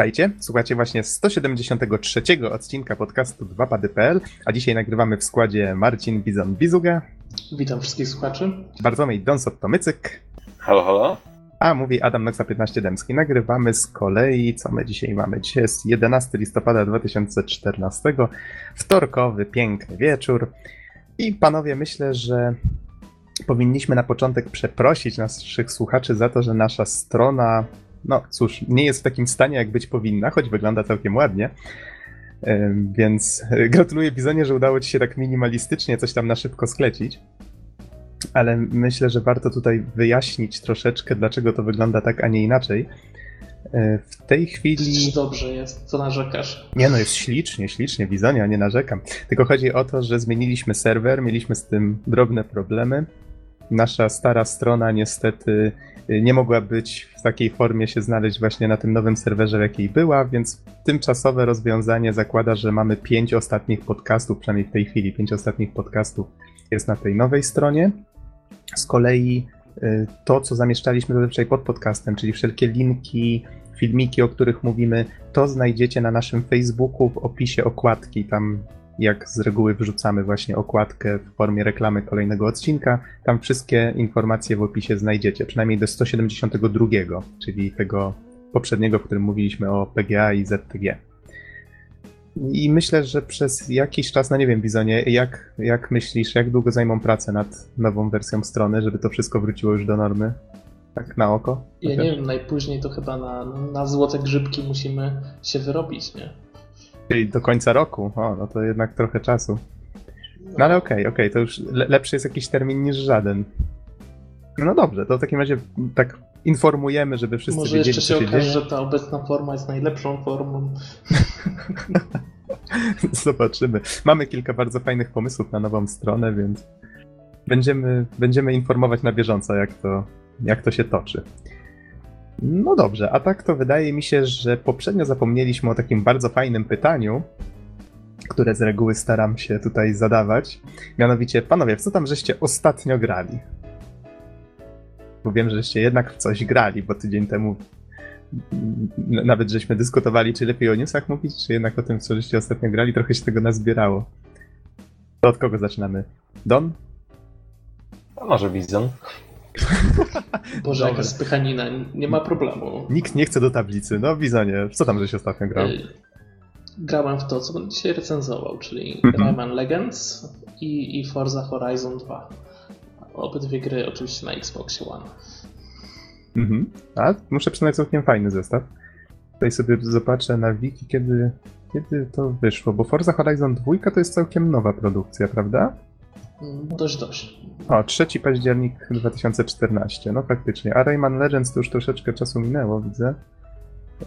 Witajcie, słuchacie właśnie 173 odcinka podcastu 2pady.pl, a dzisiaj nagrywamy w składzie Marcin Bizon-Bizuga. Witam wszystkich słuchaczy. Bartłomiej Donsot-Tomycyk. Halo, halo. A mówi Adam Noxa 15 Dębski. Nagrywamy z kolei, co my dzisiaj mamy? Dzisiaj jest 11 listopada 2014, wtorkowy, piękny wieczór. I panowie, myślę, że powinniśmy na początek przeprosić naszych słuchaczy za to, że nasza strona, no cóż, nie jest w takim stanie, jak być powinna, choć wygląda całkiem ładnie. Więc e, gratuluję Bizonie, że udało ci się tak minimalistycznie coś tam na szybko sklecić. Ale myślę, że warto tutaj wyjaśnić troszeczkę, dlaczego to wygląda tak, a nie inaczej. E, W tej chwili. Przecież dobrze jest, co narzekasz. Nie no, jest ślicznie, ślicznie, Bizonia, nie narzekam. Tylko chodzi o to, że zmieniliśmy serwer, mieliśmy z tym drobne problemy. Nasza stara strona niestety nie mogła być w takiej formie się znaleźć właśnie na tym nowym serwerze, w jakiej była, więc tymczasowe rozwiązanie zakłada, że mamy pięć ostatnich podcastów, przynajmniej w tej chwili pięć ostatnich podcastów jest na tej nowej stronie. Z kolei y, to, co zamieszczaliśmy zazwyczaj pod podcastem, czyli wszelkie linki, filmiki, o których mówimy, to znajdziecie na naszym Facebooku w opisie okładki. Tam, jak z reguły, wrzucamy właśnie okładkę w formie reklamy kolejnego odcinka. Tam wszystkie informacje w opisie znajdziecie, przynajmniej do 172, czyli tego poprzedniego, w którym mówiliśmy o PGA i ZTG. I myślę, że przez jakiś czas, no nie wiem, Bizonie, jak, jak myślisz, jak długo zajmą pracę nad nową wersją strony, żeby to wszystko wróciło już do normy? Tak na oko? Ja nie wiem, najpóźniej to chyba na, na złote grzybki musimy się wyrobić, nie? Czyli do końca roku. O, no to jednak trochę czasu. No ale okej, okej, to już le- lepszy jest jakiś termin niż żaden. No dobrze, to w takim razie tak informujemy, żeby wszyscy Może wiedzieli, jeszcze się się okaże, dzieje. że ta obecna forma jest najlepszą formą. Zobaczymy. Mamy kilka bardzo fajnych pomysłów na nową stronę, więc będziemy, będziemy informować na bieżąco, jak to, jak to się toczy. No dobrze, a tak to wydaje mi się, że poprzednio zapomnieliśmy o takim bardzo fajnym pytaniu, które z reguły staram się tutaj zadawać. Mianowicie, panowie, w co tam żeście ostatnio grali? Bo wiem, że żeście jednak w coś grali, bo tydzień temu nawet żeśmy dyskutowali, czy lepiej o newsach mówić, czy jednak o tym, co żeście ostatnio grali, trochę się tego nazbierało. To od kogo zaczynamy? Don? A może Bizon? Boże, Dobra. jaka spychanina, nie ma problemu. Nikt nie chce do tablicy. No, Bizonie, w co tam żeś ostatnio grał? Grałem w to, co będę dzisiaj recenzował, czyli Mhm. Rayman Legends i, i Forza Horizon 2. Obydwie gry oczywiście na Xbox One. Mhm. A, muszę przyznać, całkiem fajny zestaw. Tutaj sobie zobaczę na wiki, kiedy, kiedy to wyszło, bo Forza Horizon 2 to jest całkiem nowa produkcja, prawda? Mm, Dość, dość. O, 3 październik 2014, no faktycznie. A Rayman Legends to już troszeczkę czasu minęło, widzę.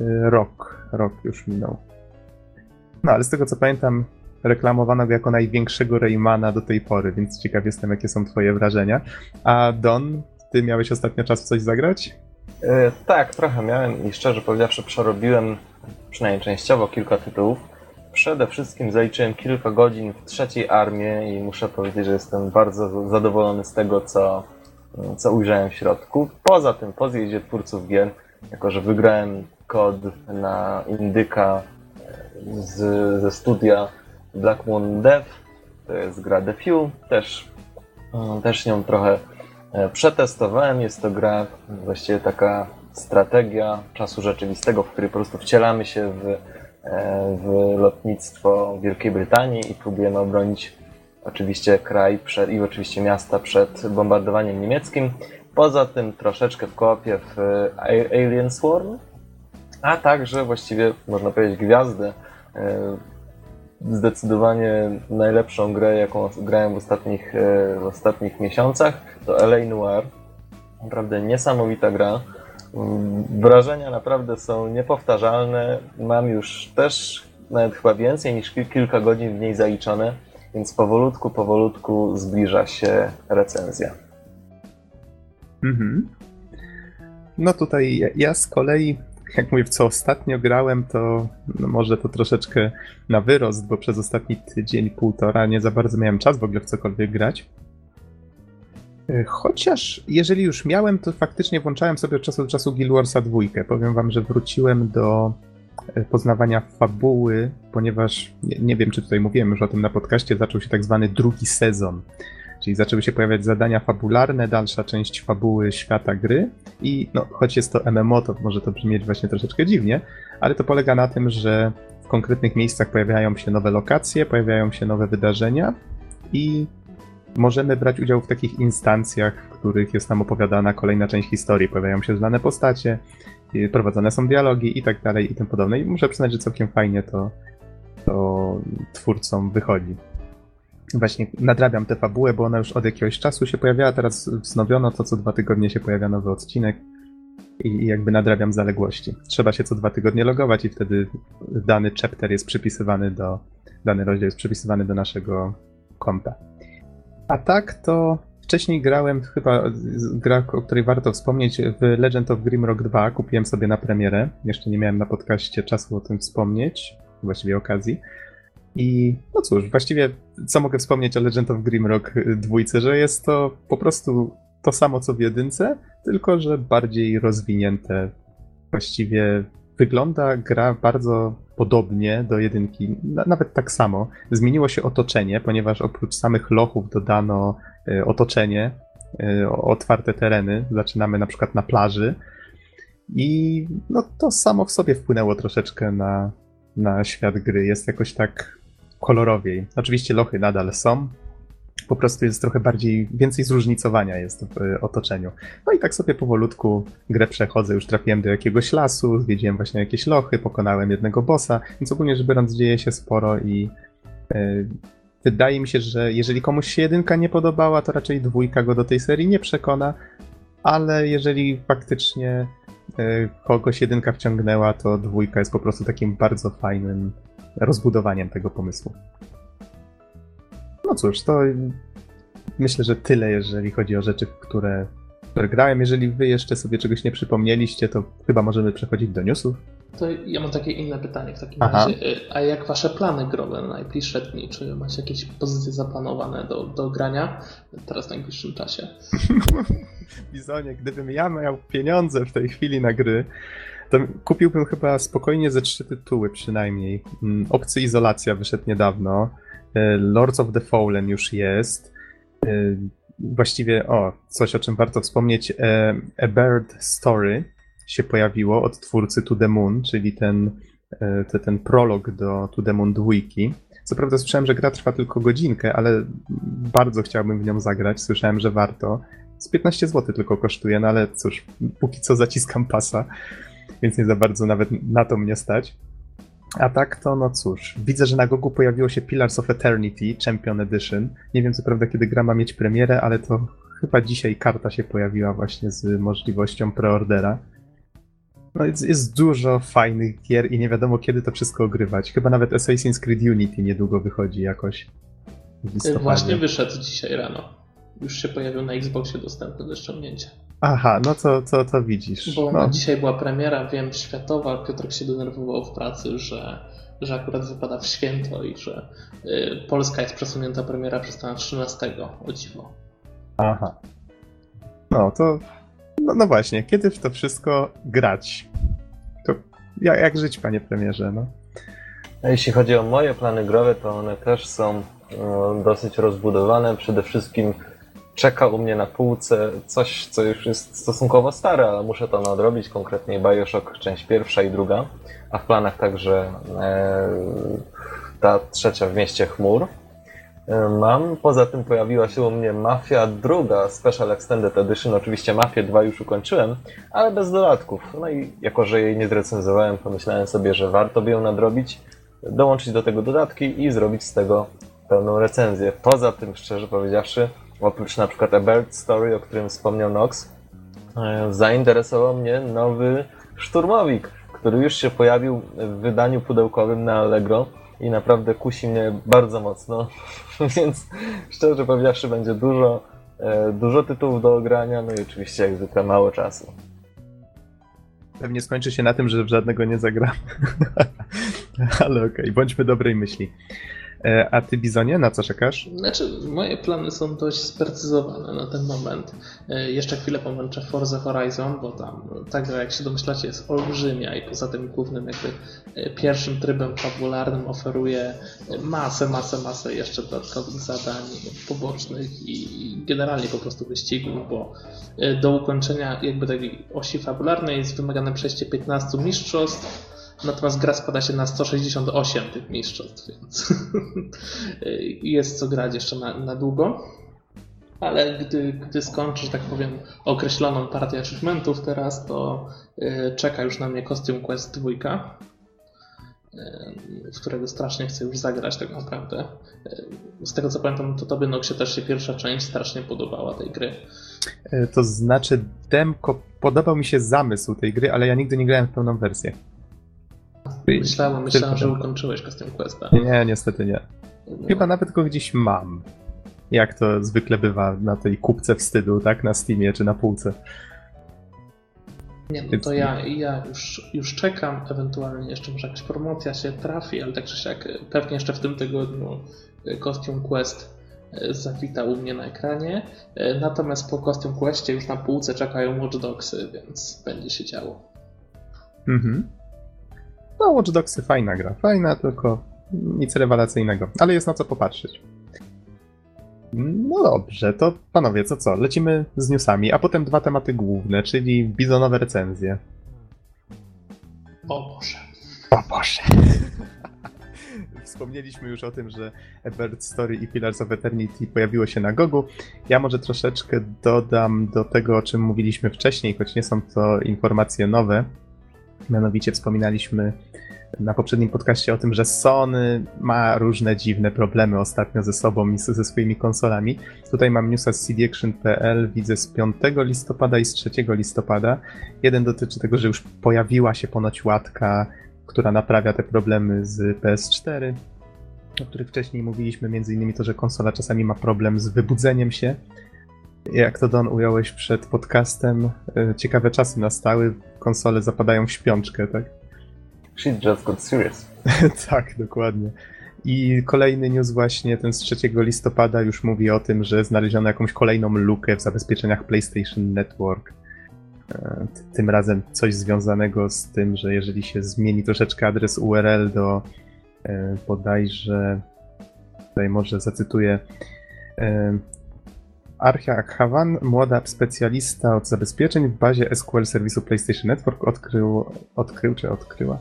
Y, Rok, rok już minął. No, ale z tego co pamiętam, reklamowano go jako największego Raymana do tej pory, więc ciekaw jestem, jakie są twoje wrażenia. A Don, ty miałeś ostatnio czas w coś zagrać? E, tak, trochę miałem i szczerze powiedziawszy przerobiłem przynajmniej częściowo kilka tytułów. Przede wszystkim zaliczyłem kilka godzin w trzeciej armii i muszę powiedzieć, że jestem bardzo zadowolony z tego, co, co ujrzałem w środku. Poza tym, po zjeździe twórców gier, jako że wygrałem kod na Indyka e, z, ze studia Black Moon Dev, to jest gra The Few, też, mm, też nią trochę E, Przetestowałem, jest to gra, właściwie taka strategia czasu rzeczywistego, w której po prostu wcielamy się w, e, w lotnictwo Wielkiej Brytanii i próbujemy obronić oczywiście kraj przed, i oczywiście miasta przed bombardowaniem niemieckim. Poza tym troszeczkę w koopie w A- Alien Swarm, a także właściwie można powiedzieć gwiazdę e, zdecydowanie najlepszą grę, jaką grałem w ostatnich, e, w ostatnich miesiącach, to LA Noir. Naprawdę niesamowita gra. Wrażenia naprawdę są niepowtarzalne. Mam już też nawet chyba więcej niż kil- kilka godzin w niej zaliczone, więc powolutku, powolutku zbliża się recenzja. Mhm. No tutaj ja, ja z kolei, jak mówię, w co ostatnio grałem, to no może to troszeczkę na wyrost, bo przez ostatni tydzień, półtora nie za bardzo miałem czas w ogóle w cokolwiek grać. E, Chociaż jeżeli już miałem, to faktycznie włączałem sobie od czasu do czasu Guild Warsa 2. Powiem wam, że wróciłem do e, poznawania fabuły, ponieważ nie, nie wiem, czy tutaj mówiłem już o tym na podcaście, zaczął się tak zwany drugi sezon. Czyli zaczęły się pojawiać zadania fabularne, dalsza część fabuły świata gry i no, choć jest to MMO, to może to brzmieć właśnie troszeczkę dziwnie, ale to polega na tym, że w konkretnych miejscach pojawiają się nowe lokacje, pojawiają się nowe wydarzenia i możemy brać udział w takich instancjach, w których jest nam opowiadana kolejna część historii. Pojawiają się znane postacie, prowadzone są dialogi i tak dalej i tym podobne. I muszę przyznać, że całkiem fajnie to, to twórcom wychodzi. Właśnie nadrabiam tę fabułę, bo ona już od jakiegoś czasu się pojawiała, teraz wznowiono to, co dwa tygodnie się pojawia nowy odcinek i jakby nadrabiam zaległości. Trzeba się co dwa tygodnie logować i wtedy dany chapter jest przypisywany do, dany rozdział jest przypisywany do naszego konta. A tak to wcześniej grałem chyba gra, o której warto wspomnieć, w Legend of Grimrock 2. Kupiłem sobie na premierę. Jeszcze nie miałem na podcaście czasu o tym wspomnieć, właściwie okazji. I no cóż, właściwie co mogę wspomnieć o Legend of Grimrock 2, że jest to po prostu to samo co w jedynce, tylko że bardziej rozwinięte. Właściwie wygląda gra bardzo podobnie do jedynki, nawet tak samo. Zmieniło się otoczenie, ponieważ oprócz samych lochów dodano e, otoczenie, e, otwarte tereny. Zaczynamy na przykład na plaży. I no, to samo w sobie wpłynęło troszeczkę na, na świat gry. Jest jakoś tak kolorowiej. Oczywiście lochy nadal są, po prostu jest trochę bardziej, więcej zróżnicowania jest w otoczeniu. No i tak sobie powolutku grę przechodzę, już trafiłem do jakiegoś lasu, zwiedziłem właśnie jakieś lochy, pokonałem jednego bossa, więc ogólnie rzecz biorąc dzieje się sporo i yy, wydaje mi się, że jeżeli komuś się jedynka nie podobała, to raczej dwójka go do tej serii nie przekona, ale jeżeli faktycznie yy, kogoś jedynka wciągnęła, to dwójka jest po prostu takim bardzo fajnym rozbudowaniem tego pomysłu. No cóż, to myślę, że tyle, jeżeli chodzi o rzeczy, które, które grałem. Jeżeli wy jeszcze sobie czegoś nie przypomnieliście, to chyba możemy przechodzić do newsów. To ja mam takie inne pytanie w takim Aha. razie. A jak wasze plany growe na najbliższe dni? Czy macie jakieś pozycje zaplanowane do, do grania teraz w najbliższym czasie? Bizonie, gdybym ja miał pieniądze w tej chwili na gry, to kupiłbym chyba spokojnie ze trzy tytuły przynajmniej. Mm, Obcy Izolacja wyszedł niedawno. E, Lords of the Fallen już jest. E, właściwie, o, coś o czym warto wspomnieć. E, A Bird Story się pojawiło od twórcy To The Moon, czyli ten, ten, ten prolog do To The Moon. Co prawda słyszałem, że gra trwa tylko godzinkę, ale bardzo chciałbym w nią zagrać. Słyszałem, że warto. Z 15 zł tylko kosztuje, no ale cóż, póki co zaciskam pasa, więc nie za bardzo nawet na to mnie stać. A tak to, no cóż, widzę, że na Gogu pojawiło się Pillars of Eternity Champion Edition. Nie wiem co prawda, kiedy gra ma mieć premierę, ale to chyba dzisiaj karta się pojawiła właśnie z możliwością preordera. No jest, jest dużo fajnych gier i nie wiadomo kiedy to wszystko ogrywać. Chyba nawet Assassin's Creed Unity niedługo wychodzi jakoś. Właśnie wyszedł dzisiaj rano. Już się pojawił na Xboxie dostępny do ściągnięcia. Aha, no to, to, to widzisz. Bo no. dzisiaj była premiera, wiem, światowa. Piotrek się denerwował w pracy, że, że akurat wypada w święto i że y, Polska jest przesunięta premiera przez na 13, o dziwo. Aha. No to, no, no właśnie, kiedy w to wszystko grać? To jak, jak żyć, panie premierze, no? Jeśli chodzi o moje plany growe, to one też są no, dosyć rozbudowane. Przede wszystkim czeka u mnie na półce coś, co już jest stosunkowo stare, ale muszę to nadrobić, konkretnie Bioshock część pierwsza i druga, a w planach także e, ta trzecia w mieście chmur. E, mam, poza tym pojawiła się u mnie Mafia druga Special Extended Edition, oczywiście Mafię 2 już ukończyłem, ale bez dodatków. No i jako, że jej nie zrecenzowałem, pomyślałem sobie, że warto by ją nadrobić, dołączyć do tego dodatki i zrobić z tego pełną recenzję. Poza tym, szczerze powiedziawszy, oprócz na przykład A Bird Story, o którym wspomniał Nox, e, zainteresował mnie nowy szturmowik, który już się pojawił w wydaniu pudełkowym na Allegro i naprawdę kusi mnie bardzo mocno, więc szczerze powiedziawszy będzie dużo, e, dużo tytułów do ogrania, no i oczywiście jak zwykle mało czasu. Pewnie skończy się na tym, że żadnego nie zagram. Ale okej, okay, bądźmy dobrej myśli. E, a ty, Bizonie, na co czekasz? Znaczy, moje plany są dość sprecyzowane na ten moment. E, jeszcze chwilę pomęczę Forza Horizon, bo tam ta gra, jak się domyślacie, jest olbrzymia i poza tym głównym jakby e, pierwszym trybem fabularnym oferuje masę, masę, masę jeszcze dodatkowych zadań pobocznych i generalnie po prostu wyścigów, bo do ukończenia jakby tej osi fabularnej jest wymagane przejście 15 mistrzostw, Natomiast gra spada się na 168 tych mistrzostw, więc jest co grać jeszcze na, na długo. Ale gdy, gdy skończysz, tak powiem, określoną partię achievementów teraz, to yy, czeka już na mnie Costume Quest 2, yy, w którego strasznie chcę już zagrać tak naprawdę. Yy, z tego co pamiętam, to tobie Noxie też się pierwsza część strasznie podobała tej gry. E, to znaczy, demko, podobał mi się zamysł tej gry, ale ja nigdy nie grałem w pełną wersję. Myślałem, myślałem że ukończyłeś Custom Questa. Nie, niestety nie. Chyba nawet go gdzieś mam. Jak to zwykle bywa na tej kupce wstydu, tak? Na Steamie czy na półce. Nie, no to ja, ja już, już czekam, ewentualnie jeszcze może jakaś promocja się trafi, ale tak czy siak pewnie jeszcze w tym tygodniu Costume Quest e, zawita u mnie na ekranie. E, natomiast po Costume Questie już na półce czekają Watch Dogsy, więc będzie się działo. Mhm. No, Watch Dogsy fajna gra. Fajna, tylko nic rewelacyjnego. Ale jest na co popatrzeć. No dobrze, to panowie, co co? Lecimy z newsami, a potem dwa tematy główne, czyli bizonowe recenzje. O Boże. O Boże. Wspomnieliśmy już o tym, że Ebert Story i Pillars of Eternity pojawiło się na Gogu. Ja może troszeczkę dodam do tego, o czym mówiliśmy wcześniej, choć nie są to informacje nowe. Mianowicie wspominaliśmy na poprzednim podcaście o tym, że Sony ma różne dziwne problemy ostatnio ze sobą i ze swoimi konsolami. Tutaj mam newsa z cdaction.pl, widzę z 5 listopada i z 3 listopada. Jeden dotyczy tego, że już pojawiła się ponoć łatka, która naprawia te problemy z PS4, o których wcześniej mówiliśmy, między innymi to, że konsola czasami ma problem z wybudzeniem się. Jak to Don ująłeś przed podcastem, e, ciekawe czasy nastały, konsole zapadają w śpiączkę, tak? Shit just got serious. tak, dokładnie. I kolejny news właśnie, ten z 3 listopada już mówi o tym, że znaleziono jakąś kolejną lukę w zabezpieczeniach PlayStation Network. E, tym razem coś związanego z tym, że jeżeli się zmieni troszeczkę adres URL do e, bodajże, tutaj może zacytuję, Archia Akhavan, młoda specjalista od zabezpieczeń w bazie SQL serwisu PlayStation Network odkrył, odkrył czy odkryła?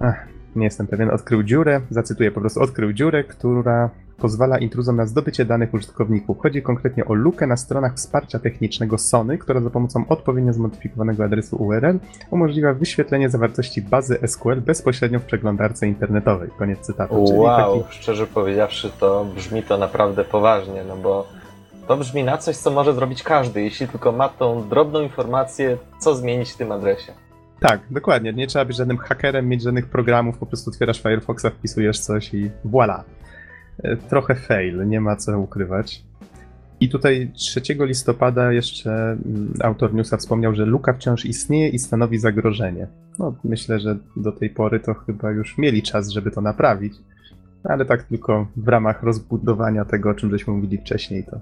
Ach, nie jestem pewien, odkrył dziurę, zacytuję po prostu, odkrył dziurę, która pozwala intruzom na zdobycie danych użytkowników. Chodzi konkretnie o lukę na stronach wsparcia technicznego Sony, która za pomocą odpowiednio zmodyfikowanego adresu URL umożliwia wyświetlenie zawartości bazy SQL bezpośrednio w przeglądarce internetowej. Koniec cytatu. Wow, taki... szczerze powiedziawszy, to brzmi to naprawdę poważnie, no bo to brzmi na coś, co może zrobić każdy, jeśli tylko ma tą drobną informację, co zmienić w tym adresie. Tak, dokładnie. Nie trzeba być żadnym hakerem, mieć żadnych programów, po prostu otwierasz Firefoxa, wpisujesz coś i voila. E, trochę fail, nie ma co ukrywać. I tutaj 3 listopada jeszcze mm, autor newsa wspomniał, że luka wciąż istnieje i stanowi zagrożenie. No, myślę, że do tej pory to chyba już mieli czas, żeby to naprawić. Ale tak tylko w ramach rozbudowania tego, o czym żeśmy mówili wcześniej, to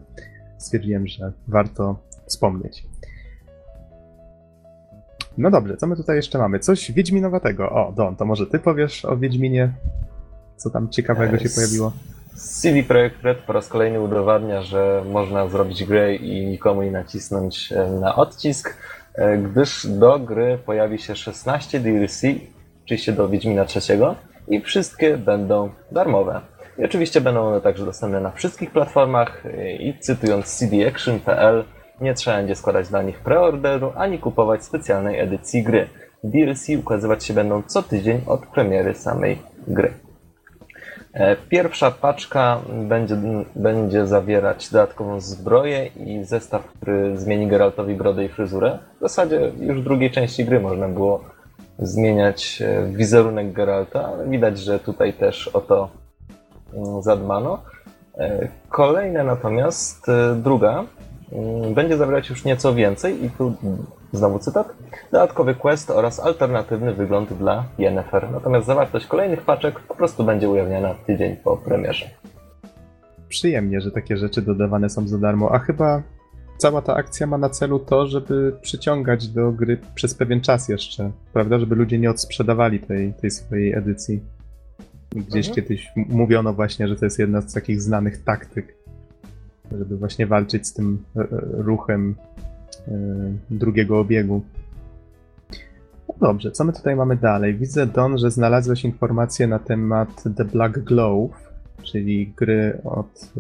stwierdziłem, że warto wspomnieć. No dobrze, co my tutaj jeszcze mamy? Coś Wiedźminowatego. O, Don, to może ty powiesz o Wiedźminie? Co tam ciekawego się pojawiło? CD Projekt Red po raz kolejny udowadnia, że można zrobić grę i nikomu nie nacisnąć e, na odcisk, e, gdyż do gry pojawi się 16 DLC, oczywiście do Wiedźmina trzeciego i wszystkie będą darmowe. I oczywiście będą one także dostępne na wszystkich platformach i cytując cdaction.pl nie trzeba będzie składać dla nich preorderu ani kupować specjalnej edycji gry. DLC ukazywać się będą co tydzień od premiery samej gry. E, pierwsza paczka będzie, będzie zawierać dodatkową zbroję i zestaw, który zmieni Geraltowi brodę i fryzurę. W zasadzie już w drugiej części gry można było zmieniać e, wizerunek Geralta, ale widać, że tutaj też o to mm, zadbano. E, kolejne natomiast, druga mm, będzie zawierać już nieco więcej i tu znowu cytat, dodatkowy quest oraz alternatywny wygląd dla Yennefer. Natomiast zawartość kolejnych paczek po prostu będzie ujawniana tydzień po premierze. Przyjemnie, że takie rzeczy dodawane są za darmo, a chyba cała ta akcja ma na celu to, żeby przyciągać do gry przez pewien czas jeszcze, prawda? Żeby ludzie nie odsprzedawali tej, tej swojej edycji. Gdzieś Mhm. kiedyś mówiono właśnie, że to jest jedna z takich znanych taktyk, żeby właśnie walczyć z tym e, e, ruchem e, drugiego obiegu. No dobrze, co my tutaj mamy dalej? Widzę, Don, że znalazłeś informacje na temat The Black Glove, czyli gry od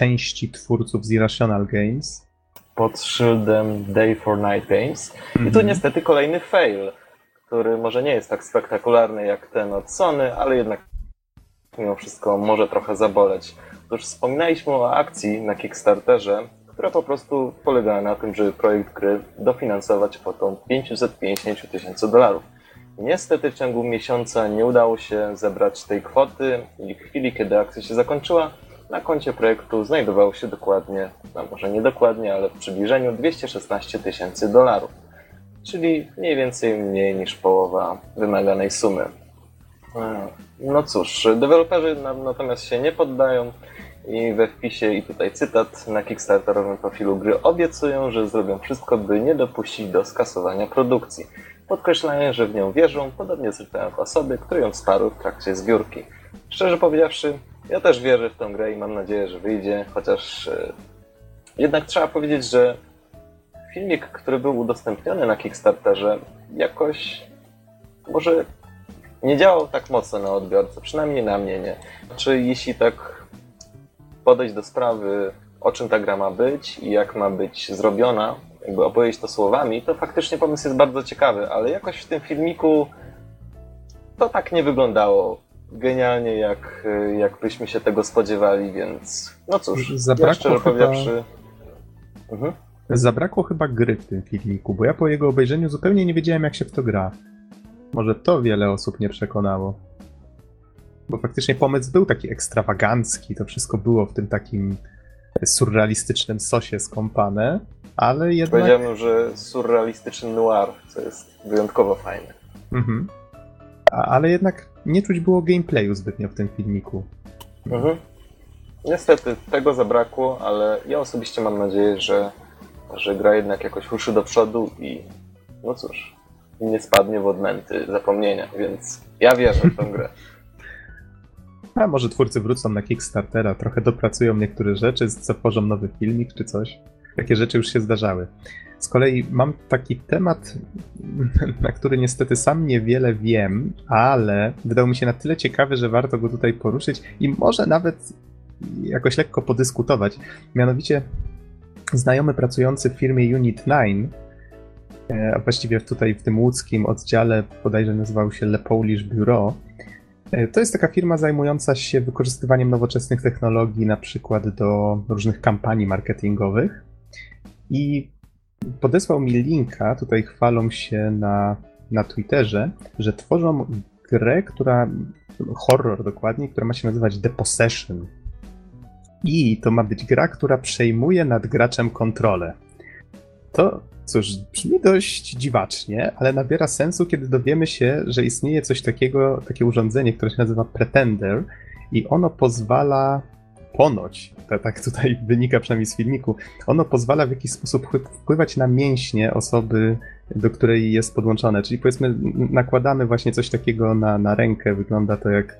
części twórców z Irrational Games. Pod szyldem Day for Night Games. I tu Mhm. niestety kolejny fail, który może nie jest tak spektakularny jak ten od Sony, ale jednak mimo wszystko może trochę zaboleć. Otóż wspominaliśmy o akcji na Kickstarterze, która po prostu polegała na tym, żeby projekt gry dofinansować kwotą 550 000 tysięcy dolarów. Niestety w ciągu miesiąca nie udało się zebrać tej kwoty i w chwili, kiedy akcja się zakończyła, na koncie projektu znajdowało się dokładnie, no może nie dokładnie, ale w przybliżeniu 216 tysięcy dolarów, czyli mniej więcej mniej niż połowa wymaganej sumy. E, No cóż, deweloperzy natomiast się nie poddają i we wpisie, i tutaj cytat, na Kickstarterowym profilu gry obiecują, że zrobią wszystko, by nie dopuścić do skasowania produkcji. Podkreślają, że w nią wierzą, podobnie zresztą jak osoby, które ją wsparły w trakcie zbiórki. Szczerze powiedziawszy, ja też wierzę w tę grę i mam nadzieję, że wyjdzie, chociaż e, jednak trzeba powiedzieć, że filmik, który był udostępniony na Kickstarterze, jakoś może nie działał tak mocno na odbiorcę, przynajmniej na mnie nie. Czy jeśli tak podejść do sprawy, o czym ta gra ma być i jak ma być zrobiona, jakby opowiedzieć to słowami, to faktycznie pomysł jest bardzo ciekawy, ale jakoś w tym filmiku to tak nie wyglądało genialnie, jak, jak byśmy się tego spodziewali, więc no cóż, Zabrakło ja szczerze chyba- powiedziawszy... Mhm. Zabrakło chyba gry w tym filmiku, bo ja po jego obejrzeniu zupełnie nie wiedziałem, jak się w to gra. Może to wiele osób nie przekonało. Bo faktycznie pomysł był taki ekstrawagancki, to wszystko było w tym takim surrealistycznym sosie skąpane, ale jednak... Powiedziałbym, że surrealistyczny noir, co jest wyjątkowo fajne. Mhm. A, ale jednak nie czuć było gameplayu zbytnio w tym filmiku. Mhm. Niestety tego zabrakło, ale ja osobiście mam nadzieję, że, że gra jednak jakoś ruszy do przodu i no cóż, nie spadnie w odmęty zapomnienia, więc ja wierzę w tę grę. A może twórcy wrócą na Kickstartera, trochę dopracują niektóre rzeczy, zatworzą nowy filmik czy coś. Takie rzeczy już się zdarzały. Z kolei mam taki temat, na który niestety sam niewiele wiem, ale wydał mi się na tyle ciekawy, że warto go tutaj poruszyć i może nawet jakoś lekko podyskutować. Mianowicie znajomy pracujący w firmie Unit 9, e, a właściwie tutaj w tym łódzkim oddziale bodajże nazywał się Le Polish Bureau, E, To jest taka firma zajmująca się wykorzystywaniem nowoczesnych technologii, na przykład do różnych kampanii marketingowych. I podesłał mi linka, tutaj chwalą się na, na Twitterze, że tworzą grę, która, horror dokładnie, która ma się nazywać The Possession. I to ma być gra, która przejmuje nad graczem kontrolę. To, cóż, brzmi dość dziwacznie, ale nabiera sensu, kiedy dowiemy się, że istnieje coś takiego, takie urządzenie, które się nazywa Pretender i ono pozwala ponoć, to tak tutaj wynika przynajmniej z filmiku, ono pozwala w jakiś sposób wpły- wpływać na mięśnie osoby, do której jest podłączone. Czyli powiedzmy, nakładamy właśnie coś takiego na, na rękę, wygląda to jak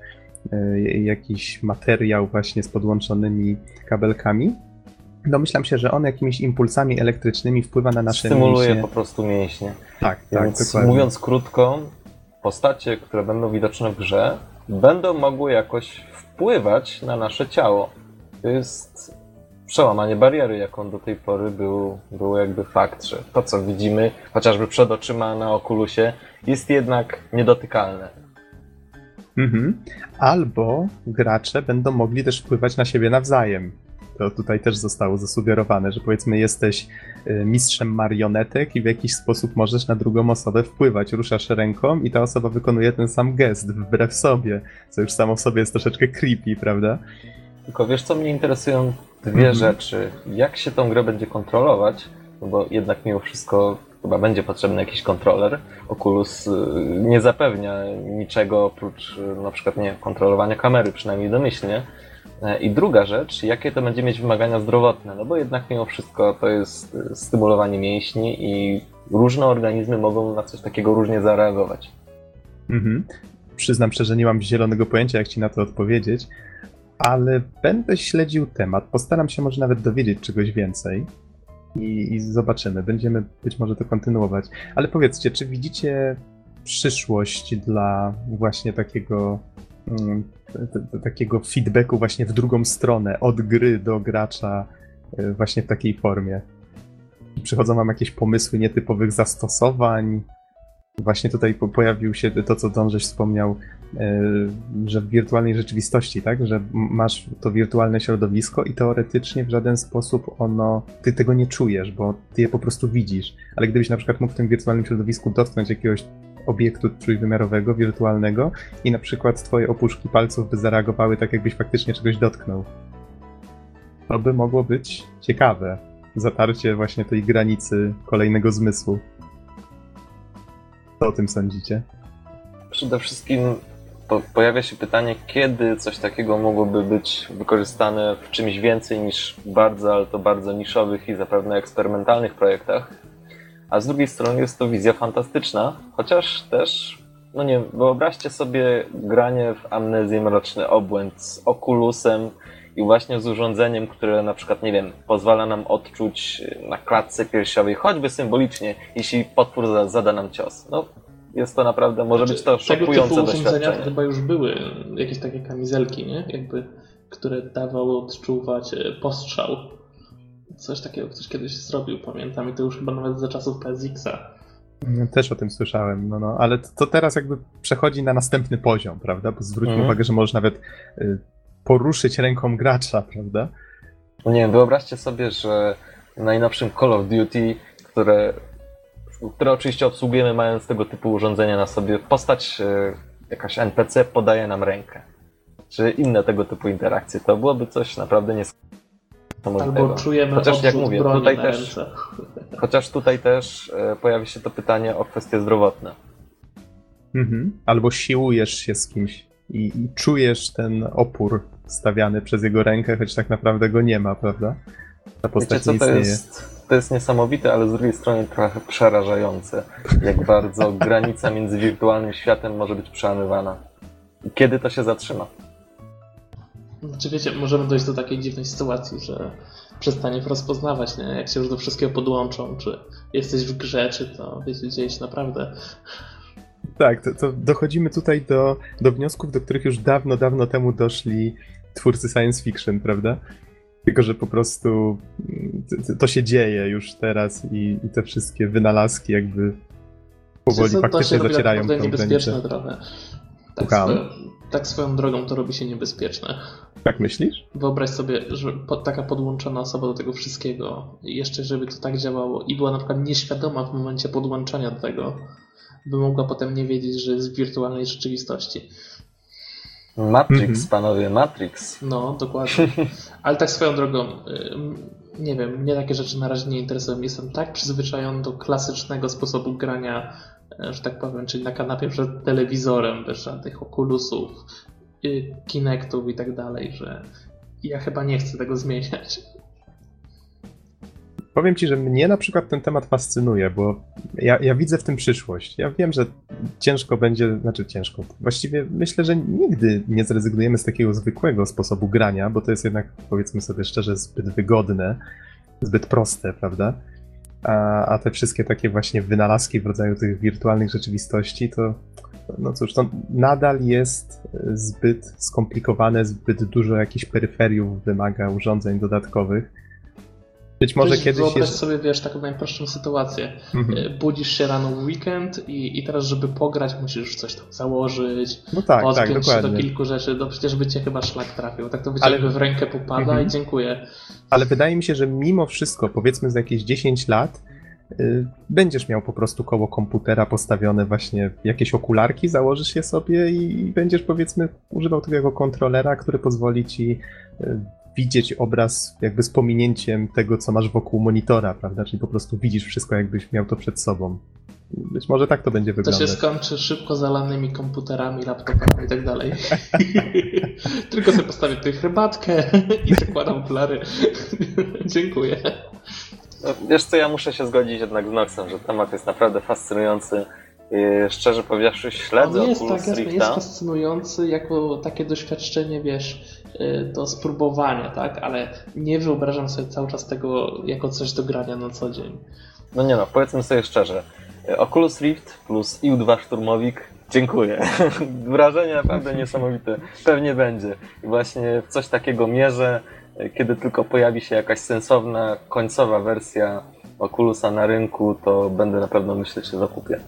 e, jakiś materiał właśnie z podłączonymi kabelkami. Domyślam się, że on jakimiś impulsami elektrycznymi wpływa na nasze Stymuluje mięśnie. po prostu mięśnie. Tak, tak, Więc dokładnie. mówiąc krótko, postacie, które będą widoczne w grze, będą mogły jakoś wpływać na nasze ciało. To jest przełamanie bariery, jaką do tej pory był, był jakby fakt, że to, co widzimy, chociażby przed oczyma na okulusie, jest jednak niedotykalne. Mhm. Albo gracze będą mogli też wpływać na siebie nawzajem. To tutaj też zostało zasugerowane, że powiedzmy jesteś y, mistrzem marionetek i w jakiś sposób możesz na drugą osobę wpływać. Ruszasz ręką i ta osoba wykonuje ten sam gest wbrew sobie, co już samo w sobie jest troszeczkę creepy, prawda? Tylko wiesz, co mnie interesują dwie Mhm. rzeczy. Jak się tą grę będzie kontrolować? No bo jednak mimo wszystko chyba będzie potrzebny jakiś kontroler. Oculus y, nie zapewnia niczego oprócz y, na przykład nie kontrolowania kamery, przynajmniej domyślnie. E, I druga rzecz, jakie to będzie mieć wymagania zdrowotne? No bo jednak mimo wszystko to jest y, stymulowanie mięśni i różne organizmy mogą na coś takiego różnie zareagować. Mhm. Przyznam szczerze, nie mam zielonego pojęcia, jak ci na to odpowiedzieć, ale będę śledził temat. Postaram się może nawet dowiedzieć czegoś więcej i, i zobaczymy. Będziemy być może to kontynuować. Ale powiedzcie, czy widzicie przyszłość dla właśnie takiego, mm, takiego feedbacku właśnie w drugą stronę, od gry do gracza, y, właśnie w takiej formie? Przychodzą wam jakieś pomysły nietypowych zastosowań? Właśnie tutaj po- pojawił się to, co Dążeś wspomniał, e, że w wirtualnej rzeczywistości, tak, że masz to wirtualne środowisko i teoretycznie w żaden sposób ono, ty tego nie czujesz, bo ty je po prostu widzisz. Ale gdybyś na przykład mógł w tym wirtualnym środowisku dotknąć jakiegoś obiektu trójwymiarowego, wirtualnego i na przykład twoje opuszki palców by zareagowały tak, jakbyś faktycznie czegoś dotknął. To by mogło być ciekawe. Zatarcie właśnie tej granicy kolejnego zmysłu. Co o tym sądzicie? Przede wszystkim po, pojawia się pytanie, kiedy coś takiego mogłoby być wykorzystane w czymś więcej niż bardzo, ale to bardzo niszowych i zapewne eksperymentalnych projektach. A z drugiej strony jest to wizja fantastyczna, chociaż też, no nie wyobraźcie sobie granie w amnezję Mroczny Obłęd z Oculusem i właśnie z urządzeniem, które na przykład, nie wiem, pozwala nam odczuć na klatce piersiowej, choćby symbolicznie, jeśli potwór za- zada nam cios. No, jest to naprawdę, może być to Tego szokujące typu urządzenia to doświadczenie. chyba już były jakieś takie kamizelki, nie? Jakby, które dawały odczuwać e, postrzał. Coś takiego ktoś kiedyś zrobił, pamiętam, i to już chyba nawet za czasów PSX-a. Też o tym słyszałem, no, no, ale to teraz jakby przechodzi na następny poziom, prawda? Bo zwróćmy Mhm. uwagę, że możesz nawet y, poruszyć ręką gracza, prawda? No nie wiem, wyobraźcie sobie, że w najnowszym Call of Duty, które, które oczywiście obsługujemy mając tego typu urządzenia na sobie, postać e, jakaś NPC podaje nam rękę. Czy inne tego typu interakcje. To byłoby coś naprawdę niesamowitego. Albo czujemy Chociaż jak mówię, broni tutaj na też- ręce. Chociaż tutaj też e, pojawi się to pytanie o kwestie zdrowotne. Mhm. Albo siłujesz się z kimś i, i czujesz ten opór stawiany przez jego rękę, choć tak naprawdę go nie ma, prawda? Ta Wiecie postać co, nie to istnieje. jest, to jest niesamowite, ale z drugiej strony trochę przerażające, jak bardzo granica między wirtualnym światem może być przełamywana. I kiedy to się zatrzyma? Znaczy wiecie, możemy dojść do takiej dziwnej sytuacji, że przestaniesz rozpoznawać, nie? jak się już do wszystkiego podłączą, czy jesteś w grze, czy to wiecie, dzieje się naprawdę. Tak, to, to dochodzimy tutaj do, do wniosków, do których już dawno, dawno temu doszli twórcy science fiction, prawda? Tylko, że po prostu mm, to, to się dzieje już teraz i, i te wszystkie wynalazki jakby powoli to, to faktycznie się robi zacierają tą niebezpieczne trochę. Tak, swoją, tak swoją drogą to robi się niebezpieczne. Tak myślisz? Wyobraź sobie, że taka podłączona osoba do tego wszystkiego, jeszcze żeby to tak działało i była na przykład nieświadoma w momencie podłączania do tego, by mogła potem nie wiedzieć, że jest w wirtualnej rzeczywistości. Matrix, Mhm. panowie, Matrix. No, dokładnie. Ale tak swoją drogą, nie wiem, mnie takie rzeczy na razie nie interesują. Jestem tak przyzwyczajony do klasycznego sposobu grania, e, że tak powiem, czyli na kanapie przed telewizorem, bez żadnych okulusów, y, Kinectów i tak dalej, że ja chyba nie chcę tego zmieniać. Powiem ci, że mnie na przykład ten temat fascynuje, bo ja, ja widzę w tym przyszłość. Ja wiem, że ciężko będzie, znaczy ciężko. Właściwie myślę, że nigdy nie zrezygnujemy z takiego zwykłego sposobu grania, bo to jest jednak, powiedzmy sobie szczerze, zbyt wygodne, zbyt proste, prawda? A, a te wszystkie takie właśnie wynalazki w rodzaju tych wirtualnych rzeczywistości, to no cóż, to nadal jest zbyt skomplikowane, zbyt dużo jakichś peryferiów wymaga urządzeń dodatkowych. Być może Weź kiedyś Wyobraź jest... sobie, wiesz, taką najprostszą sytuację. Mhm. Y, Budzisz się rano w weekend i, i teraz, żeby pograć, musisz coś tam założyć, No tak, tak, podpiąć się do dokładnie. kilku rzeczy, no przecież by cię chyba szlak trafił. Tak to by Ale- w rękę popada Mhm. i dziękuję. Ale wydaje mi się, że mimo wszystko, powiedzmy za jakieś 10 lat, y, będziesz miał po prostu koło komputera postawione właśnie jakieś okularki, założysz je sobie i, będziesz powiedzmy używał tego kontrolera, który pozwoli ci y, widzieć obraz jakby z pominięciem tego, co masz wokół monitora, prawda? Czyli po prostu widzisz wszystko, jakbyś miał to przed sobą. Być może tak to będzie To wyglądać. się skończy szybko zalanymi komputerami, laptopami i tak dalej. Tylko sobie postawię tutaj herbatkę i zakładam okulary. Dziękuję. No, Wiesz co, ja muszę się zgodzić jednak z Noxem, że temat jest naprawdę fascynujący. I szczerze powiedziawszy, śledzę On jest, Oculus tak, jest, jest fascynujący jako takie doświadczenie, wiesz, do spróbowania, tak? Ale nie wyobrażam sobie cały czas tego jako coś do grania na co dzień. No nie no, powiedzmy sobie szczerze. Oculus Rift plus IU-2 szturmowik, dziękuję. Wrażenie naprawdę niesamowite. Pewnie będzie. I właśnie w coś takiego mierzę, kiedy tylko pojawi się jakaś sensowna, końcowa wersja Oculusa na rynku, to będę na pewno myśleć, że zakupię.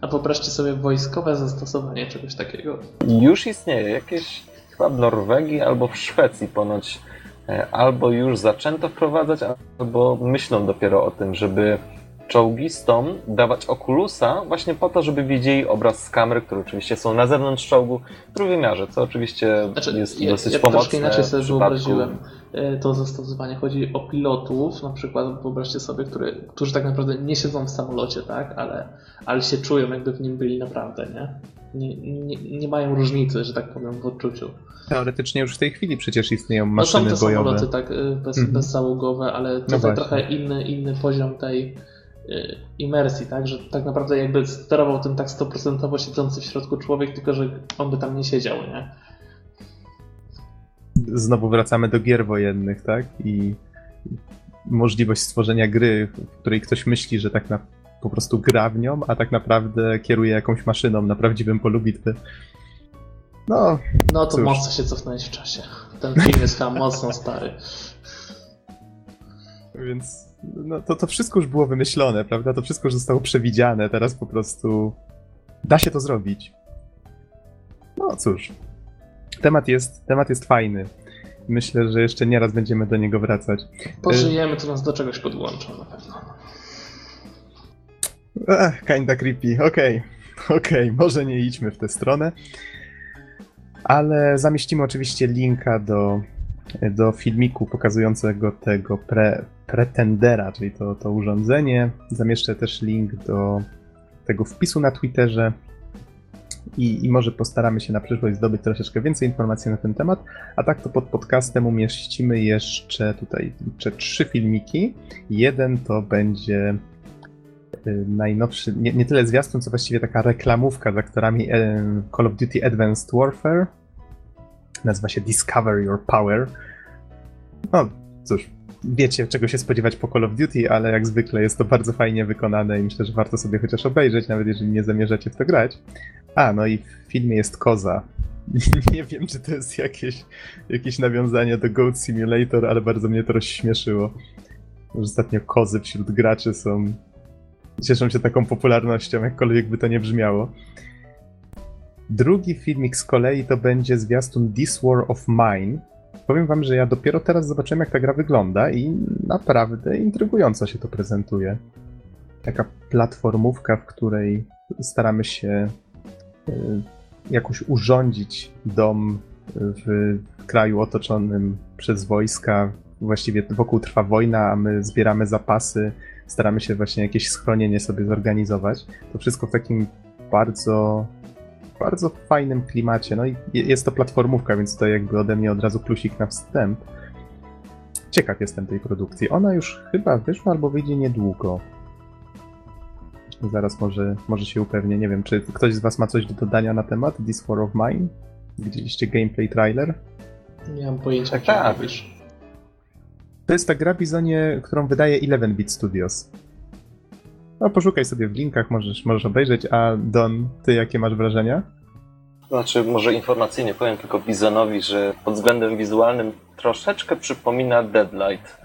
A wyobraźcie sobie wojskowe zastosowanie czegoś takiego. Już istnieje jakieś chyba w Norwegii albo w Szwecji ponoć e, albo już zaczęto wprowadzać, albo myślą dopiero o tym, żeby czołgistom dawać okulusa właśnie po to, żeby widzieli obraz z kamer, które oczywiście są na zewnątrz czołgu w trójwymiarze, co oczywiście Znaczy, jest ja, dosyć ja pomocne. troszkę inaczej sobie wyobraziłem e, to zastosowanie. Chodzi o pilotów, na przykład wyobraźcie sobie, którzy tak naprawdę nie siedzą w samolocie, tak, ale, ale się czują jakby w nim byli naprawdę, nie? Nie, nie, nie mają różnicy, że tak powiem, w odczuciu. Teoretycznie już w tej chwili przecież istnieją No są maszyny te bojowe. samoloty tak y, bez, Mhm. bezzałogowe, ale tutaj właśnie. trochę inny, inny poziom tej y, imersji, tak? Że tak naprawdę jakby sterował tym tak 100% siedzący w środku człowiek, tylko że on by tam nie siedział, nie? Znowu wracamy do gier wojennych, tak? I możliwość stworzenia gry, w której ktoś myśli, że tak na, po prostu gra w nią, a tak naprawdę kieruje jakąś maszyną na prawdziwym polu bitwy. No, No to Cóż. mocno się cofnąłeś w czasie. Ten film jest chyba mocno stary. Więc no, to, to wszystko już było wymyślone, prawda? To wszystko już zostało przewidziane. Teraz po prostu da się to zrobić. No cóż. Temat jest, temat jest fajny. Myślę, że jeszcze nieraz będziemy do niego wracać. Pożyjemy, to nas do czegoś podłączą na pewno. Ech, kinda creepy. Okej, okej, może nie idźmy w tę stronę. Ale zamieścimy oczywiście linka do, do filmiku pokazującego tego pre, pretendera, czyli to, to urządzenie. Zamieszczę też link do tego wpisu na Twitterze. I, I może postaramy się na przyszłość zdobyć troszeczkę więcej informacji na ten temat. A tak to pod podcastem umieścimy jeszcze tutaj jeszcze trzy filmiki. Jeden to będzie najnowszy, nie, nie tyle zwiastun, co właściwie taka reklamówka z aktorami e, Call of Duty Advanced Warfare. Nazywa się Discover Your Power. No cóż, wiecie czego się spodziewać po Call of Duty, ale jak zwykle jest to bardzo fajnie wykonane i myślę, że warto sobie chociaż obejrzeć, nawet jeżeli nie zamierzacie w to grać. A, no i w filmie jest koza. Nie wiem, czy to jest jakieś, jakieś nawiązanie do Goat Simulator, ale bardzo mnie to rozśmieszyło. Ostatnio kozy wśród graczy są cieszą się taką popularnością, jakkolwiek by to nie brzmiało. Drugi filmik z kolei to będzie zwiastun This War of Mine. Powiem wam, że ja dopiero teraz zobaczyłem, jak ta gra wygląda i naprawdę intrygująco się to prezentuje. Taka platformówka, w której staramy się y, jakoś urządzić dom w kraju otoczonym przez wojska. Właściwie wokół trwa wojna, a my zbieramy zapasy, staramy się właśnie jakieś schronienie sobie zorganizować. To wszystko w takim bardzo, bardzo fajnym klimacie. No i je- jest to platformówka, więc to jakby ode mnie od razu plusik na wstęp. Ciekaw jestem tej produkcji. Ona już chyba wyszła albo wyjdzie niedługo. Zaraz może, może się upewnię. Nie wiem, czy ktoś z Was ma coś do dodania na temat This War of Mine? Widzieliście gameplay trailer? Nie mam pojęcia, Tak, tak. To jest ta gra Bizonie, którą wydaje 11-bit Studios. No, poszukaj sobie w linkach, możesz, możesz obejrzeć. A Don, ty jakie masz wrażenia? Znaczy, może informacyjnie powiem tylko Bizonowi, że pod względem wizualnym troszeczkę przypomina Deadlight.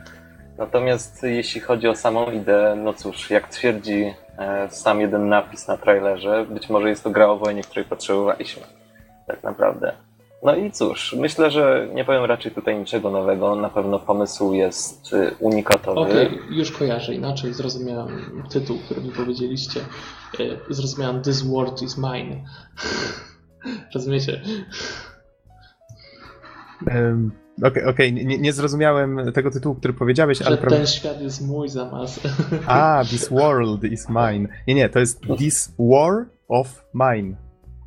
Natomiast jeśli chodzi o samą ideę, no cóż, jak twierdzi e, sam jeden napis na trailerze, być może jest to gra o wojnie, której potrzebowaliśmy. Tak naprawdę. No i cóż, myślę, że nie powiem raczej tutaj niczego nowego. Na pewno pomysł jest y, unikatowy. Okej, już kojarzę, inaczej zrozumiałem tytuł, który mi powiedzieliście. Y, Zrozumiałem This world is mine. Rozumiecie? Em, Okej, okej, nie, nie zrozumiałem tego tytułu, który powiedziałeś, Że ale... ten świat jest mój zamiast. A, this world is mine. Nie, nie, to jest this war of mine.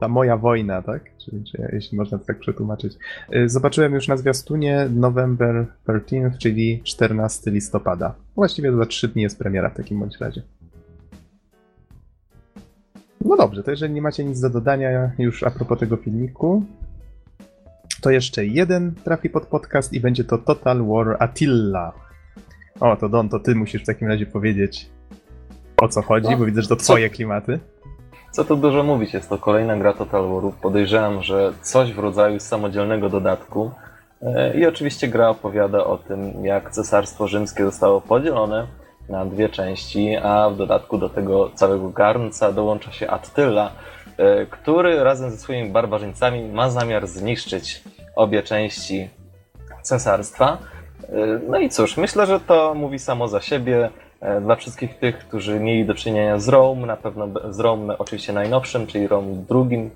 Ta moja wojna, tak? Jeśli można to tak przetłumaczyć. Y, Zobaczyłem już na zwiastunie November 13, czyli 14 listopada. Właściwie za 3 dni jest premiera w takim bądź razie. No dobrze, to jeżeli nie macie nic do dodania już a propos tego filmiku, to jeszcze jeden trafi pod podcast i będzie to Total War Attila. O, to Don, to ty musisz w takim razie powiedzieć o co chodzi, No, bo widzę, że to twoje klimaty. Co tu dużo mówić, jest to kolejna gra Total. Podejrzewam, że coś w rodzaju samodzielnego dodatku. E, I oczywiście gra opowiada o tym, jak Cesarstwo Rzymskie zostało podzielone na dwie części, a w dodatku do tego całego garnca dołącza się Attila, e, który razem ze swoimi barbarzyńcami ma zamiar zniszczyć obie części cesarstwa. E, No i cóż, myślę, że to mówi samo za siebie. E, Dla wszystkich tych, którzy mieli do czynienia z Rome, na pewno z Rome oczywiście najnowszym, czyli Rome drugim,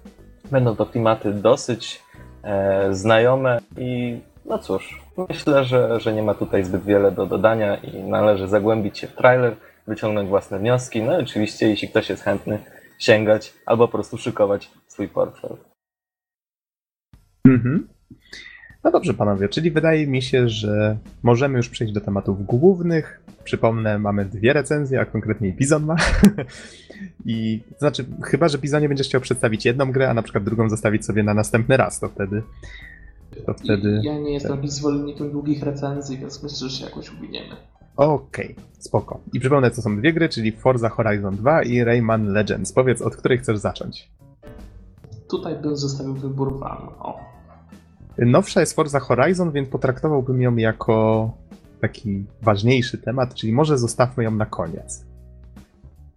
będą to klimaty dosyć e, znajome i no cóż, myślę, że, że nie ma tutaj zbyt wiele do dodania i należy zagłębić się w trailer, wyciągnąć własne wnioski, no i oczywiście jeśli ktoś jest chętny, sięgać albo po prostu szykować swój portfel. Mhm. No dobrze, panowie, czyli wydaje mi się, że możemy już przejść do tematów głównych. Przypomnę, mamy dwie recenzje, a konkretniej Bizon ma. I to znaczy, chyba, że Bizonie będziesz chciał przedstawić jedną grę, a na przykład drugą zostawić sobie na następny raz, to wtedy. To wtedy. I ja nie jestem jakimś zwolennikiem długich recenzji, więc myślę, że się jakoś uwiniemy. Okej, spoko. I przypomnę, co są dwie gry, czyli Forza Horizon 2 i Rayman Legends. Powiedz, od której chcesz zacząć? Tutaj bym zostawił wybór wam. O. Nowsza jest Forza Horizon, więc potraktowałbym ją jako taki ważniejszy temat, czyli może zostawmy ją na koniec.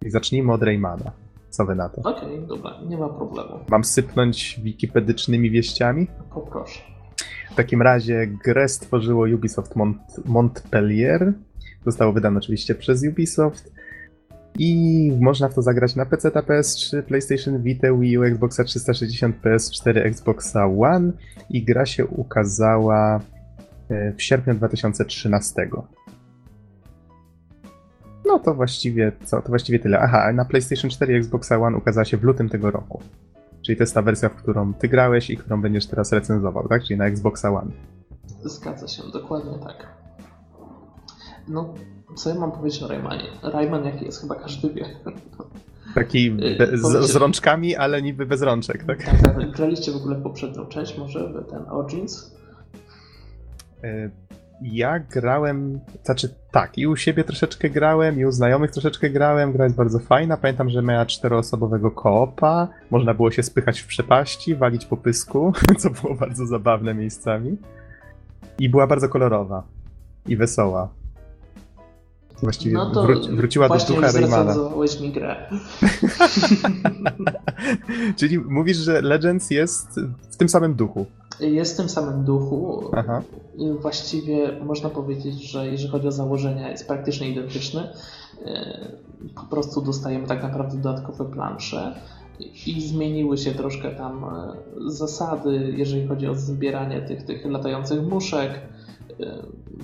I zacznijmy od Raymana. Co wy na to? Okej, dobra, nie ma problemu. Mam sypnąć wikipedycznymi wieściami? Poproszę. W takim razie grę stworzyło Ubisoft Mont- Montpellier. Zostało wydane oczywiście przez Ubisoft. I można w to zagrać na PC, PS3, PlayStation Vita, Wii U, Xboxa 360, PS4, Xboxa One. I gra się ukazała e, w sierpniu 2013. No to właściwie co? To właściwie tyle. Aha, na PlayStation 4 i Xboxa One ukazała się w lutym tego roku. Czyli to jest ta wersja, w którą ty grałeś i którą będziesz teraz recenzował, tak? Czyli na Xboxa One. Zgadza się, dokładnie tak. No, co ja mam powiedzieć o Raymanie? Rayman jaki jest, chyba każdy wie. Taki Yy, be, z, z rączkami, ale niby bez rączek, tak? Tak, tak. Graliście w ogóle w poprzednią część, może w ten Origins? Y, Ja grałem, znaczy tak, i u siebie troszeczkę grałem, i u znajomych troszeczkę grałem. Gra jest bardzo fajna. Pamiętam, że miała czteroosobowego koopa. Można było się spychać w przepaści, walić po pysku, co było bardzo zabawne miejscami. I była bardzo kolorowa i wesoła. Właściwie No to wró- wróciła do ducha Raymana. mi grę. Czyli mówisz, że Legends jest w tym samym duchu. Jest w tym samym duchu. Aha. Właściwie można powiedzieć, że jeżeli chodzi o założenia, jest praktycznie identyczny. Yy, Po prostu dostajemy tak naprawdę dodatkowe plansze i zmieniły się troszkę tam e, zasady, jeżeli chodzi o zbieranie tych, tych latających muszek.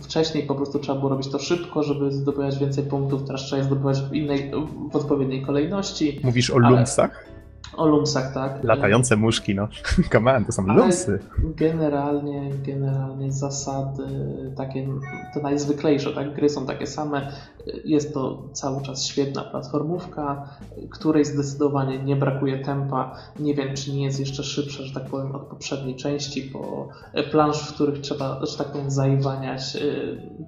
Wcześniej po prostu trzeba było robić to szybko, żeby zdobywać więcej punktów, teraz trzeba je zdobywać w innej, w odpowiedniej kolejności. Mówisz o Ale- lumsach? O lumsach, tak? Latające muszki, no. Come on, to są Ale lumsy. Generalnie, generalnie zasady takie, te najzwyklejsze, tak? Gry są takie same. Jest to cały czas świetna platformówka, której zdecydowanie nie brakuje tempa. Nie wiem, czy nie jest jeszcze szybsza, że tak powiem, od poprzedniej części, bo plansz, w których trzeba, że tak powiem, zaiwaniać,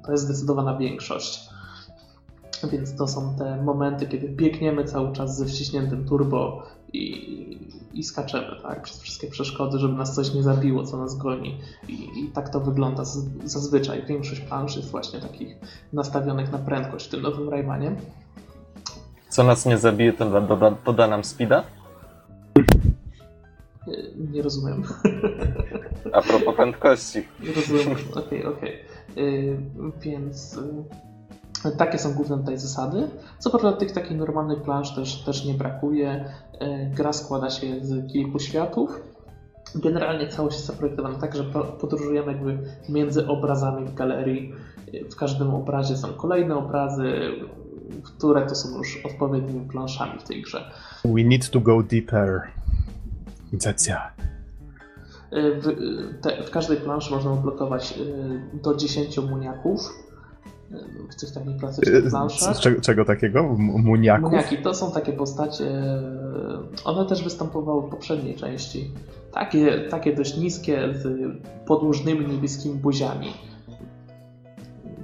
to jest zdecydowana większość. Więc to są te momenty, kiedy biegniemy cały czas ze wciśniętym turbo i, i skaczemy, tak? Przez wszystkie przeszkody, żeby nas coś nie zabiło, co nas goni. I, i tak to wygląda z, zazwyczaj. Większość plansz jest właśnie takich nastawionych na prędkość w tym nowym Raymanie. Co nas nie zabije, to da, doda, to da nam speeda? Nie rozumiem. A propos prędkości. Nie rozumiem. Okej, okej. Y, Więc y, takie są główne tutaj zasady. Co prawda tych takich normalnych plansz też, też nie brakuje. Y, Gra składa się z kilku światów. Generalnie całość jest zaprojektowana tak, że po- podróżujemy jakby między obrazami w galerii. W każdym obrazie są kolejne obrazy, które to są już odpowiednimi planszami w tej grze. We need to go deeper. Incepcja. W, te, w każdej planszy można odblokować do 10 muniaków w tych takich klasycznych planszach. Z czego, czego takiego? Muniaków? Muniaki to są takie postacie, one też występowały w poprzedniej części. Takie, takie dość niskie, z podłużnymi niebieskimi buziami.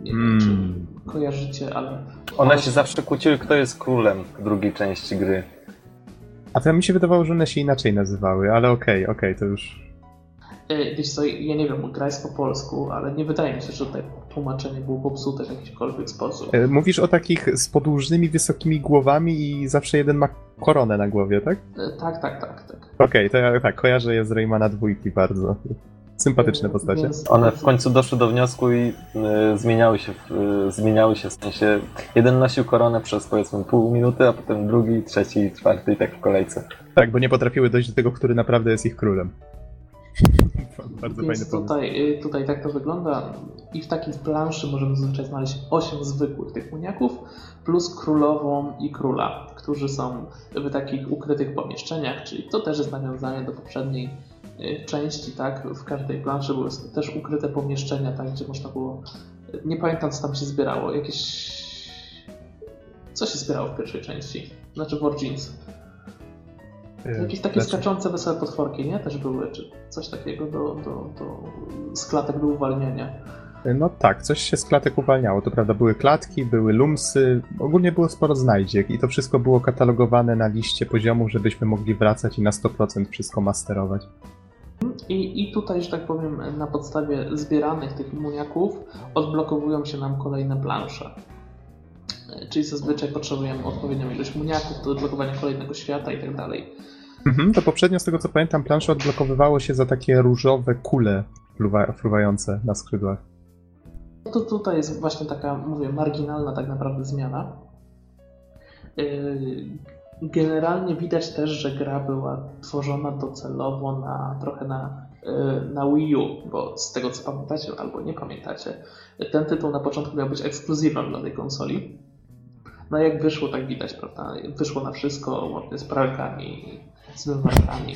Nie wiem, Mm. czy kojarzycie, ale. One się zawsze kłóciły, kto jest królem w drugiej części gry. A to mi się wydawało, że one się inaczej nazywały, ale okej, okej, to już... E, Wiesz co, ja nie wiem, gra jest po polsku, ale nie wydaje mi się, że tutaj tłumaczenie było popsute w jakikolwiek sposób. E, Mówisz o takich z podłużnymi, wysokimi głowami i zawsze jeden ma koronę na głowie, tak? E, Tak, tak, tak, tak. Okej, to ja tak, kojarzę je z Raymana dwójki bardzo. Sympatyczne postacie. Więc- One w końcu doszły do wniosku i y, zmieniały się, w, y, zmieniały się w sensie jeden nosił koronę przez powiedzmy pół minuty, a potem drugi, trzeci, czwarty i tak w kolejce. Tak, bo nie potrafiły dojść do tego, który naprawdę jest ich królem. Bardzo fajny Więc pomysł. tutaj, y, tutaj tak to wygląda. I w takiej planszy możemy zazwyczaj znaleźć 8 zwykłych tych muniaków, plus królową i króla, którzy są w takich ukrytych pomieszczeniach, czyli to też jest nawiązanie do poprzedniej y, części, tak? W każdej planszy były też ukryte pomieszczenia, tak, gdzie można było. Nie pamiętam, co tam się zbierało. Jakieś. Co się zbierało w pierwszej części? Znaczy w Origins. E, Jakieś takie znaczy- skaczące wesołe potworki, nie? Też były, czy coś takiego do, do, do z klatek do uwalniania. No tak, coś się z klatek uwalniało. To prawda, były klatki, były lumsy, ogólnie było sporo znajdziek i to wszystko było katalogowane na liście poziomów, żebyśmy mogli wracać i na 100% wszystko masterować. I, I tutaj, że tak powiem, na podstawie zbieranych tych muniaków odblokowują się nam kolejne plansze. Czyli zazwyczaj potrzebujemy odpowiednią ilość muniaków do odblokowania kolejnego świata i tak dalej. Mhm, to poprzednio, z tego co pamiętam, plansze odblokowywało się za takie różowe kule fruwa- fruwające na skrzydłach. No to tutaj jest właśnie taka, mówię, marginalna tak naprawdę zmiana. Yy, Generalnie widać też, że gra była tworzona docelowo na trochę na, yy, na Wii U, bo z tego co pamiętacie albo nie pamiętacie, ten tytuł na początku miał być ekskluzywem dla tej konsoli. No jak wyszło, tak widać, prawda? Wyszło na wszystko, łącznie z pralkami, z wymywalkami.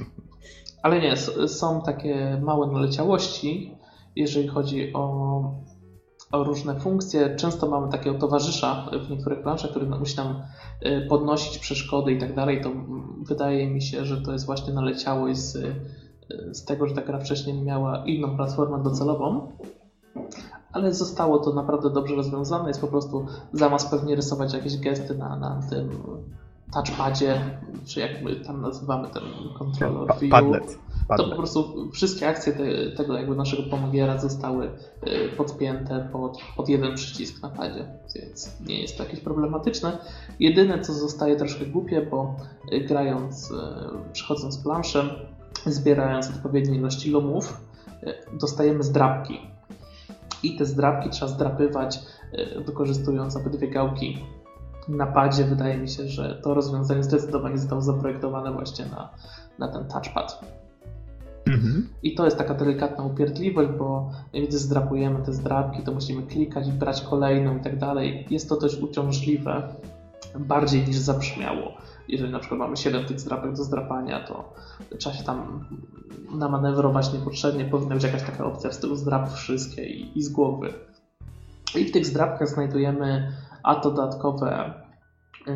Ale nie, są takie małe naleciałości, jeżeli chodzi o, o różne funkcje. Często mamy takiego towarzysza w niektórych planszach, który musi nam y, podnosić przeszkody i tak dalej. To wydaje mi się, że to jest właśnie naleciałość z, y, z tego, że ta gra wcześniej miała inną platformę docelową. Ale zostało to naprawdę dobrze rozwiązane. Jest po prostu zamiast pewnie rysować jakieś gesty na, na tym touchpadzie, czy jak my tam nazywamy ten kontroler Pa- view. Padlet. To po Padlet. prostu wszystkie akcje te, tego jakby naszego pomagiera zostały y, podpięte pod, pod jeden przycisk na padzie, więc nie jest to jakieś problematyczne. Jedyne co zostaje troszkę głupie, bo y, grając, y, przechodząc planszem, zbierając odpowiednie ilości lumów, y, dostajemy zdrabki. I te zdrabki trzeba zdrapywać, y, wykorzystując obydwie gałki na padzie. Wydaje mi się, że to rozwiązanie zdecydowanie zostało zaprojektowane właśnie na, na ten touchpad. Mhm. I to jest taka delikatna upierdliwość, bo gdy zdrapujemy te zdrapki, to musimy klikać brać kolejną i tak dalej. Jest to dość uciążliwe, bardziej niż zabrzmiało. Jeżeli na przykład mamy 7 tych zdrapek do zdrapania, to trzeba się tam namanewrować niepotrzebnie. Powinna być jakaś taka opcja w stylu zdrap wszystkie i, i z głowy. I w tych zdrapkach znajdujemy a to dodatkowe yy,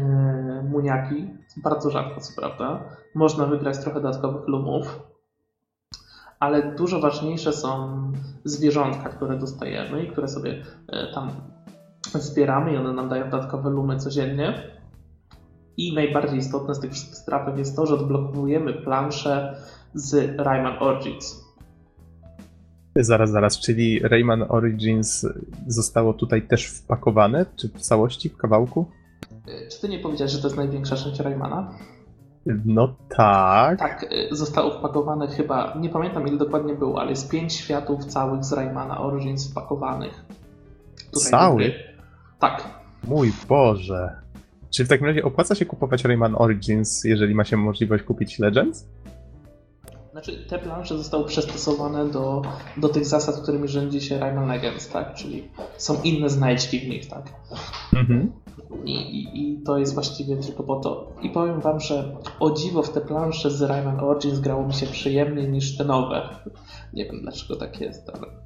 muniaki, bardzo rzadko co prawda. Można wygrać trochę dodatkowych lumów, ale dużo ważniejsze są zwierzątka, które dostajemy i które sobie e, tam zbieramy i one nam dają dodatkowe lumy codziennie. I najbardziej istotne z tych wszystkich strapek jest to, że odblokowujemy planszę z Rayman Origins. Zaraz, zaraz, czyli Rayman Origins zostało tutaj też wpakowane? Czy w całości, w kawałku? Czy ty nie powiedziałeś, że to jest największa część Raymana? No tak. Tak, y, zostało wpakowane chyba, nie pamiętam ile dokładnie było, ale jest pięć światów całych z Raymana Origins wpakowanych. Gry. Tak. Mój Boże. Czy w takim razie opłaca się kupować Rayman Origins, jeżeli ma się możliwość kupić Legends? Znaczy, te plansze zostały przystosowane do, do tych zasad, którymi rządzi się Rayman Legends, tak? Czyli są inne znajdźki w nich, tak? Mhm. I, i, I to jest właściwie tylko po to. I powiem wam, że o dziwo w te plansze z Rayman Origins grało mi się przyjemniej niż te nowe. Nie wiem dlaczego tak jest, ale...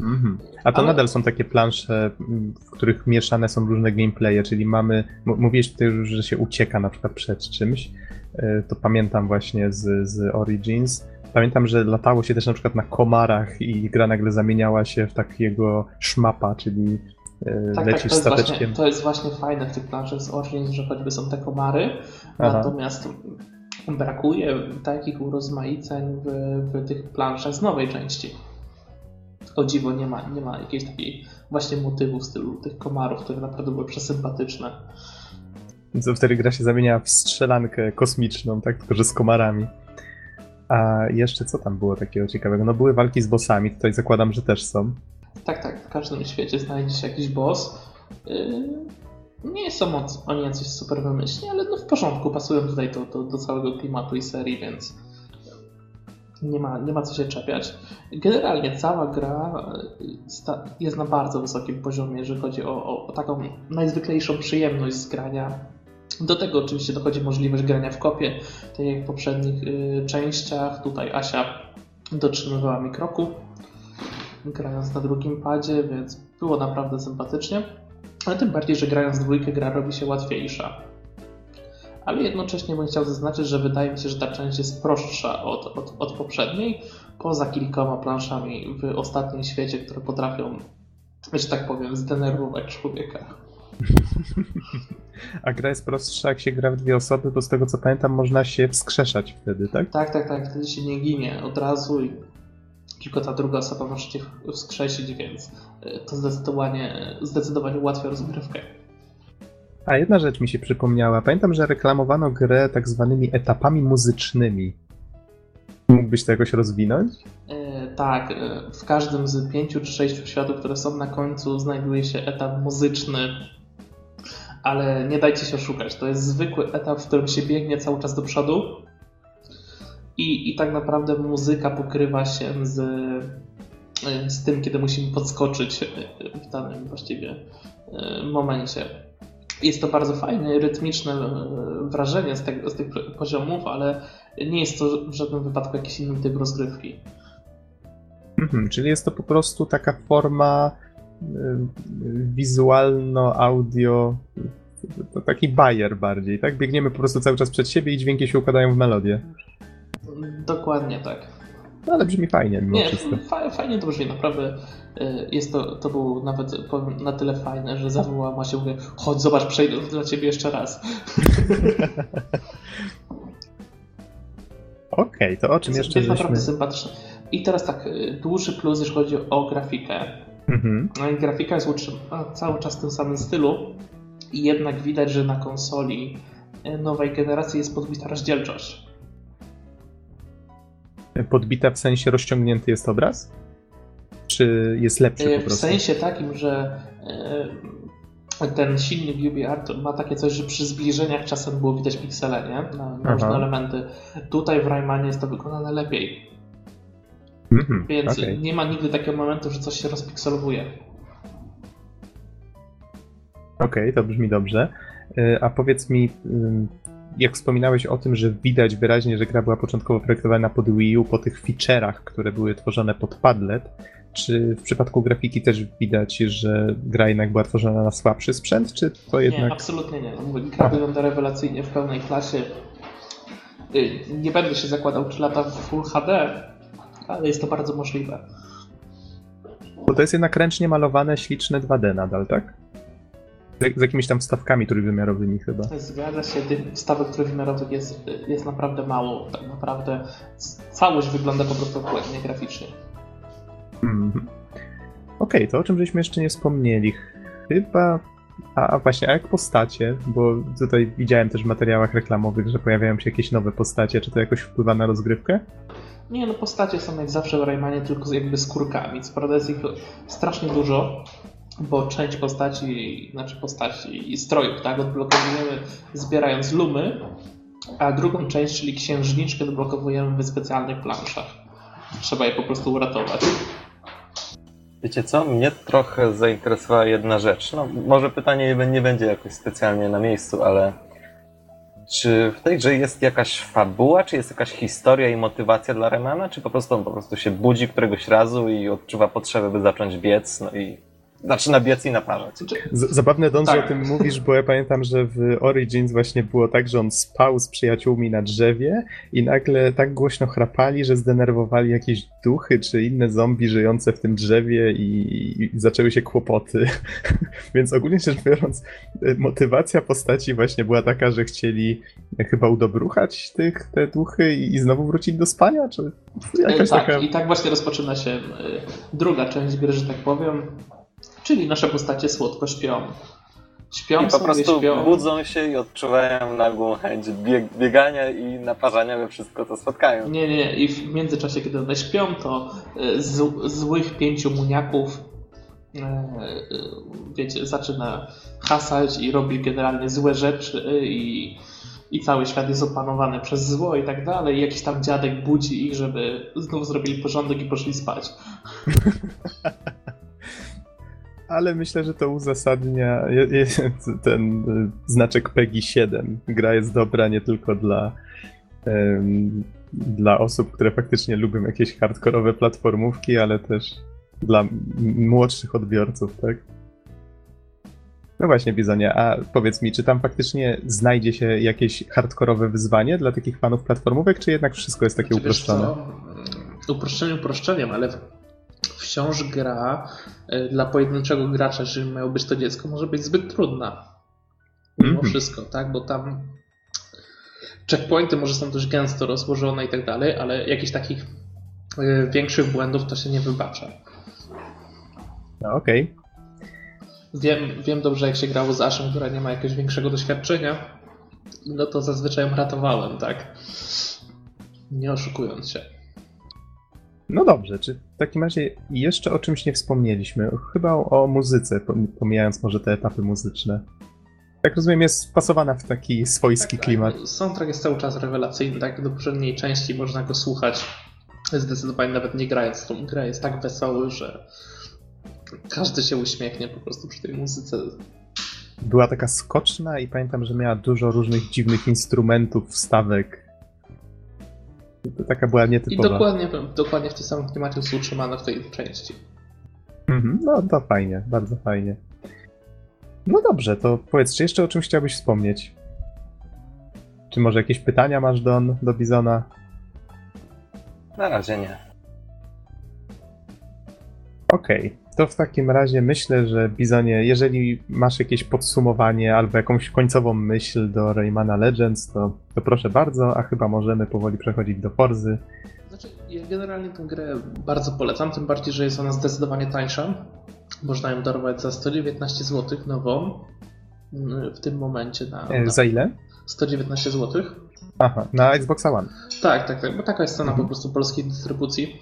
Mhm. A to Ale- nadal są takie plansze, m, w których mieszane są różne gameplaye, czyli mamy, mówiłeś tutaj już, że się ucieka na przykład przed czymś, E, to pamiętam właśnie z, z Origins. Pamiętam, że latało się też na przykład na komarach i gra nagle zamieniała się w takiego szmapa, czyli e, Tak, tak, lecisz to jest, właśnie, stateczkiem. to jest właśnie fajne w tych planszach z Origins, że choćby są te komary, Aha. natomiast brakuje takich urozmaiceń w, w tych planszach z nowej części. O dziwo, nie ma, nie ma jakiejś takiej właśnie motywu w stylu tych komarów, które naprawdę były przesympatyczne. Co wtedy gra się zamienia w strzelankę kosmiczną, tak? Tylko, że z komarami. A jeszcze co tam było takiego ciekawego? No były walki z bossami, tutaj zakładam, że też są. Tak, tak, w każdym świecie znajdzie się jakiś boss. Yy, nie są oni jacyś super wymyślni, ale no w porządku, pasują tutaj do, do, do całego klimatu i serii, więc nie ma, nie ma co się czepiać. Generalnie cała gra sta- jest na bardzo wysokim poziomie, jeżeli chodzi o, o, o taką najzwyklejszą przyjemność z grania. Do tego oczywiście dochodzi możliwość grania w kopie, tak jak w poprzednich y, częściach. Tutaj Asia dotrzymywała mi kroku, grając na drugim padzie, więc było naprawdę sympatycznie. Ale tym bardziej, że grając dwójkę gra robi się łatwiejsza. Ale jednocześnie bym chciał zaznaczyć, że wydaje mi się, że ta część jest prostsza od, od, od poprzedniej, poza kilkoma planszami w ostatnim świecie, które potrafią, że tak powiem, zdenerwować człowieka. A gra jest prostsza, jak się gra w dwie osoby, bo z tego co pamiętam, można się wskrzeszać wtedy, tak? Tak, tak, tak, wtedy się nie ginie od razu i tylko ta druga osoba może cię wskrzesić, więc y, to zdecydowanie, zdecydowanie ułatwia rozgrywkę. A jedna rzecz mi się przypomniała. Pamiętam, że reklamowano grę tak zwanymi etapami muzycznymi. Mógłbyś to jakoś rozwinąć? E, Tak, e, w każdym z pięciu czy sześciu światów, które są na końcu, znajduje się etap muzyczny. Ale nie dajcie się oszukać, to jest zwykły etap, w którym się biegnie cały czas do przodu. I, i tak naprawdę muzyka pokrywa się z, e, z tym, kiedy musimy podskoczyć w danym właściwie momencie. Jest to bardzo fajne, rytmiczne e, wrażenie z, tego, z tych poziomów, ale nie jest to w żadnym wypadku jakiś inny typ rozgrywki. Mhm, czyli jest to po prostu taka forma y, wizualno-audio, to taki bajer bardziej, tak? Biegniemy po prostu cały czas przed siebie i dźwięki się układają w melodię. Dokładnie tak. No, ale brzmi fajnie mimo Nie, wszystko. fa- fajnie to brzmi, naprawdę. y, Jest to, to było nawet na tyle fajne, że zawołała się, mówię, chodź zobacz, przejdę dla ciebie jeszcze raz. Okej, to o czym Jest, jeszcze jest żeśmy... naprawdę sympatyczne. I teraz tak, y, dłuższy plus, jeśli chodzi o grafikę. Mhm. No i grafika jest utrzymana cały czas w tym samym stylu, i jednak widać, że na konsoli y, nowej generacji jest podbita rozdzielczość. Podbita w sensie rozciągnięty jest obraz? Czy jest lepszy po W prostu? sensie takim, że y, ten silnik UbiArt ma takie coś, że przy zbliżeniach czasem było widać piksele, nie? Na, różne elementy. Tutaj w Raymanie jest to wykonane lepiej, Mhm, więc okej. nie ma nigdy takiego momentu, że coś się rozpikselowuje. Okej, to brzmi dobrze. Y, A powiedz mi, jak wspominałeś o tym, że widać wyraźnie, że gra była początkowo projektowana pod Wii U, po tych feature'ach, które były tworzone pod Padlet, czy w przypadku grafiki też widać, że gra jednak była tworzona na słabszy sprzęt, czy to Nie, jednak... absolutnie nie. No, mówię, gra wygląda rewelacyjnie w pełnej klasie. Y, Nie będę się zakładał, czy lata w Full HD, ale jest to bardzo możliwe. Bo to jest jednak ręcznie malowane, śliczne 2D nadal, tak? Z, z jakimiś tam wstawkami trójwymiarowymi chyba. Zgadza się, tych stawek trójwymiarowych jest, jest naprawdę mało. Tak naprawdę całość wygląda po prostu ładnie graficznie. Mhm. Okej, to o czym żeśmy jeszcze nie wspomnieli. Chyba. A, właśnie, a jak postacie? Bo tutaj widziałem też w materiałach reklamowych, że pojawiają się jakieś nowe postacie. Czy to jakoś wpływa na rozgrywkę? Nie, no postacie są jak zawsze w Raymanie tylko z jakby skórkami. Co prawda jest ich strasznie dużo, bo część postaci, znaczy postaci i strojów, tak, odblokowujemy zbierając lumy, A drugą część, czyli księżniczkę, odblokowujemy w specjalnych planszach. Trzeba je po prostu uratować. Wiecie co? Mnie trochę zainteresowała jedna rzecz. No, może pytanie nie będzie jakoś specjalnie na miejscu, ale czy w tej grze jest jakaś fabuła, czy jest jakaś historia i motywacja dla Remana, czy po prostu on po prostu się budzi któregoś razu i odczuwa potrzebę, by zacząć biec, no i zaczyna biec i naparzać. Znaczy, Z- Zabawne, Don, że Tak. o tym mówisz, bo ja pamiętam, że w Origins właśnie było tak, że on spał z przyjaciółmi na drzewie i nagle tak głośno chrapali, że zdenerwowali jakieś duchy czy inne zombie żyjące w tym drzewie i, i zaczęły się kłopoty. Więc ogólnie rzecz biorąc, e, motywacja postaci właśnie była taka, że chcieli e, chyba udobruchać tych, te duchy i, i znowu wrócić do spania, czy jakaś tak, taka... i tak właśnie rozpoczyna się y, druga część gry, że tak powiem. Czyli nasze postacie słodko śpią. Śpią I po prostu śpią. budzą się i odczuwają nagłą chęć bieg biegania i naparzania we wszystko, co spotkają. Nie, nie, i w międzyczasie, kiedy one śpią, to y, z, złych pięciu muniaków y, y, wiecie, zaczyna hasać i robi generalnie złe rzeczy i, i cały świat jest opanowany przez zło i tak dalej. I jakiś tam dziadek budzi ich, żeby znów zrobili porządek i poszli spać. Ale myślę, że to uzasadnia ten y, znaczek PEGI 7. Gra jest dobra nie tylko dla, dla osób, które faktycznie lubią jakieś hardkorowe platformówki, ale też dla młodszych odbiorców, tak? No właśnie, Bizonie, a powiedz mi, czy tam faktycznie znajdzie się jakieś hardkorowe wyzwanie dla takich fanów platformówek, czy jednak wszystko jest takie Znaczy, uproszczone? co, Uproszczenie uproszczeniem, ale wciąż gra y, dla pojedynczego gracza, jeżeli miało być to dziecko, może być zbyt trudna. Mimo Mhm. wszystko, tak? Bo tam checkpointy może są dość gęsto rozłożone i tak dalej, ale jakichś takich y, większych błędów to się nie wybacza. No okej. Wiem, wiem dobrze, jak się grało z Ashem, która nie ma jakiegoś większego doświadczenia, no to zazwyczaj ją ratowałem, tak? Nie oszukując się. No dobrze, czy w takim razie jeszcze o czymś nie wspomnieliśmy? Chyba o, muzyce, pom- pomijając może te etapy muzyczne. Tak rozumiem, jest wpasowana w taki swojski Tak, klimat. Tak. Soundtrack jest cały czas rewelacyjny, tak? Do poprzedniej części można go słuchać zdecydowanie nawet nie grając w tą grę. Jest tak wesoły, że każdy się uśmiechnie po prostu przy tej muzyce. Była taka skoczna i pamiętam, że miała dużo różnych dziwnych instrumentów, wstawek. To taka była I nietypowa. dokładnie, dokładnie w tym samym klimacie jest utrzymana w tej części. Mhm, no to fajnie, bardzo fajnie. No dobrze, to powiedz, czy jeszcze o czymś chciałbyś wspomnieć? Czy może jakieś pytania masz Don, do Bizona? Na razie nie. Okej, to w takim razie myślę, że Bizonie, jeżeli masz jakieś podsumowanie albo jakąś końcową myśl do Raymana Legends, to, to proszę bardzo, a chyba możemy powoli przechodzić do Forzy. Znaczy, ja generalnie tę grę bardzo polecam, tym bardziej, że jest ona zdecydowanie tańsza. Można ją darować za 119 zł nową mm, w tym momencie na, E, na za ile? 119 zł. Aha, na Xboxa One. Tak, tak, tak, bo taka jest cena Mhm. po prostu polskiej dystrybucji.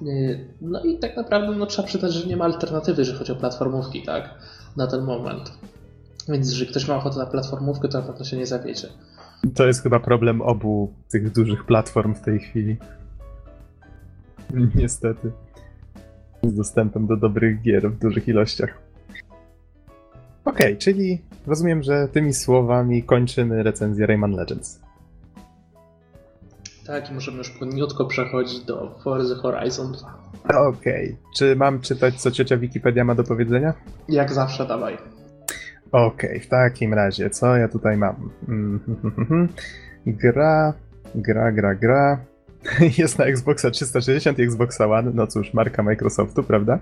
Yy, No i tak naprawdę no, trzeba przyznać, że nie ma alternatywy, jeżeli chodzi o platformówki, tak, na ten moment. Więc jeżeli ktoś ma ochotę na platformówkę, to na pewno się nie zawiedzie. To jest chyba problem obu tych dużych platform w tej chwili. Niestety. Z dostępem do dobrych gier w dużych ilościach. Okej, czyli rozumiem, że tymi słowami kończymy recenzję Rayman Legends. Tak, i możemy już płynniutko przechodzić do Forza Horizon 2. Okej, czy mam czytać, co ciocia Wikipedia ma do powiedzenia? Jak zawsze, dawaj. Okej, w takim razie, co ja tutaj mam? Mm, Gra, gra, gra, gra. Jest na Xboxa 360 i Xboxa One, no cóż, marka Microsoftu, prawda?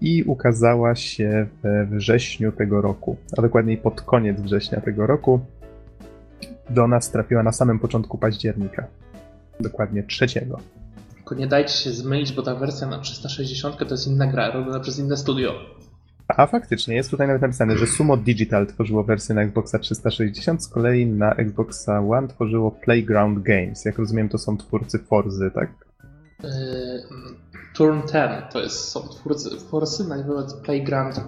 I ukazała się we wrześniu tego roku, a dokładniej pod koniec września tego roku. Do nas trafiła na samym początku października. Dokładnie trzeciego. Tylko nie dajcie się zmylić, bo ta wersja na 360 to jest inna gra, robiona przez inne studio. A faktycznie, jest tutaj nawet napisane, że Sumo Digital tworzyło wersję na Xboxa 360, z kolei na Xboxa One tworzyło Playground Games. Jak rozumiem, to są twórcy Forzy, tak? Yy, Turn 10 to jest, są twórcy Forsy, najpierw Playground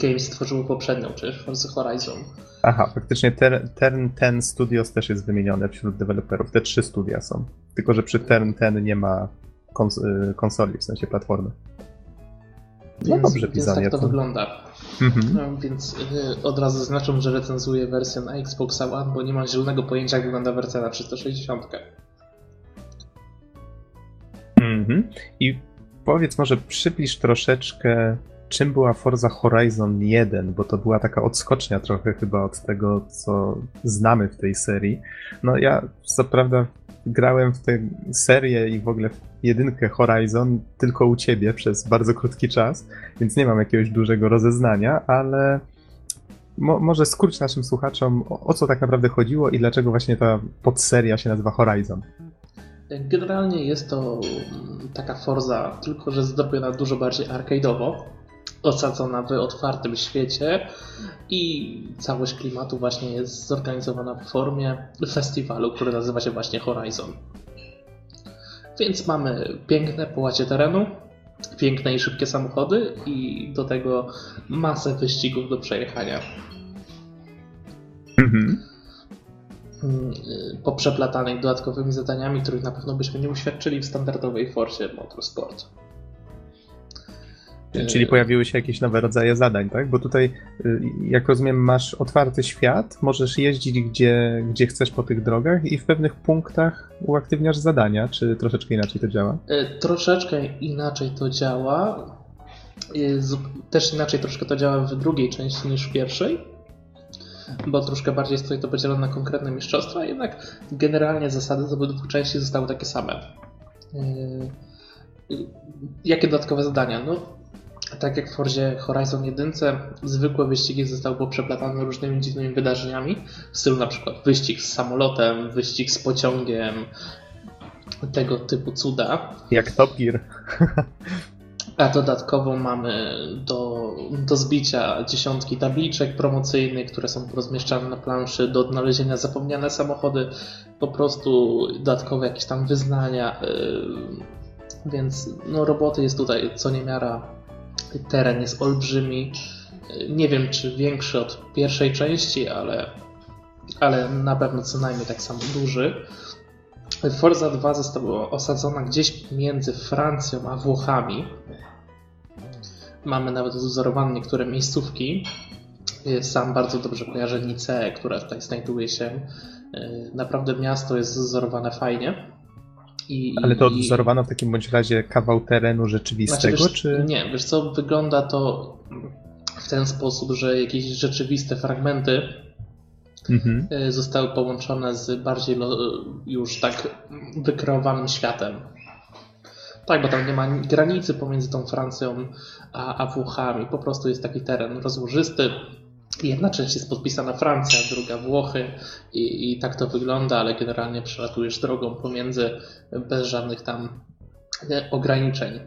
Games stworzyło poprzednią, czyli Forza Horizon. Aha, faktycznie Turn 10 Studios też jest wymienione wśród deweloperów. Te trzy studia są. Tylko, że przy Turn 10 nie ma kons y, konsoli, w sensie platformy. No więc, dobrze, więc tak to, to wygląda. Mhm. No, więc y, od razu zaznaczam, że recenzuję wersję na Xbox One, bo nie mam zielonego pojęcia, jak wygląda wersja na 360. Mhm. I powiedz może, przybliż troszeczkę, czym była Forza Horizon 1, bo to była taka odskocznia trochę chyba od tego, co znamy w tej serii. No ja co prawda grałem w tę serię i w ogóle w jedynkę Horizon tylko u ciebie przez bardzo krótki czas, więc nie mam jakiegoś dużego rozeznania, ale mo może skróć naszym słuchaczom, o, o co tak naprawdę chodziło i dlaczego właśnie ta podseria się nazywa Horizon. Generalnie jest to taka Forza, tylko że zrobiona dużo bardziej arcade'owo, osadzona w otwartym świecie i całość klimatu właśnie jest zorganizowana w formie festiwalu, który nazywa się właśnie Horizon. Więc mamy piękne połacie terenu, piękne i szybkie samochody i do tego masę wyścigów do przejechania. Mhm. Poprzeplatanych dodatkowymi zadaniami, których na pewno byśmy nie uświadczyli w standardowej Forcie Motorsport. Czyli pojawiły się jakieś nowe rodzaje zadań, tak? Bo tutaj, y, jak rozumiem, masz otwarty świat, możesz jeździć gdzie, gdzie chcesz po tych drogach i w pewnych punktach uaktywniasz zadania, czy troszeczkę inaczej to działa? Y, troszeczkę inaczej to działa. Y, też inaczej troszkę to działa w drugiej części niż w pierwszej, bo troszkę bardziej jest tutaj to podzielone na konkretne mistrzostwa, jednak generalnie zasady z obydwu części zostały takie same. Jakie dodatkowe zadania? No, tak jak w Forzie Horizon 1, zwykłe wyścigi zostały poprzeplatane różnymi dziwnymi wydarzeniami, w stylu na przykład wyścig z samolotem, wyścig z pociągiem, tego typu cuda. Jak Top Gear. A dodatkowo mamy do, do zbicia dziesiątki tabliczek promocyjnych, które są rozmieszczane na planszy, do odnalezienia zapomniane samochody, po prostu dodatkowe jakieś tam wyznania. Yy, więc no, roboty jest tutaj co niemiara Teren jest olbrzymi. Nie wiem, czy większy od pierwszej części, ale, ale na pewno co najmniej tak samo duży. Forza 2 została osadzona gdzieś między Francją a Włochami. Mamy nawet wzorowane niektóre miejscówki. Sam bardzo dobrze kojarzę Niceę, która tutaj znajduje się. Naprawdę miasto jest wzorowane fajnie. I, Ale to odwzorowano w takim bądź razie kawał terenu rzeczywistego, znaczy, wiesz, czy... Nie, wiesz co, wygląda to w ten sposób, że jakieś rzeczywiste fragmenty mhm. E, zostały połączone z bardziej już tak wykreowanym światem. Tak, bo tam nie ma granicy pomiędzy tą Francją a, a Włochami. Po prostu jest taki teren rozłożysty, Jedna część jest podpisana Francja, druga Włochy i, i tak to wygląda, ale generalnie przelatujesz drogą pomiędzy bez żadnych tam e, ograniczeń.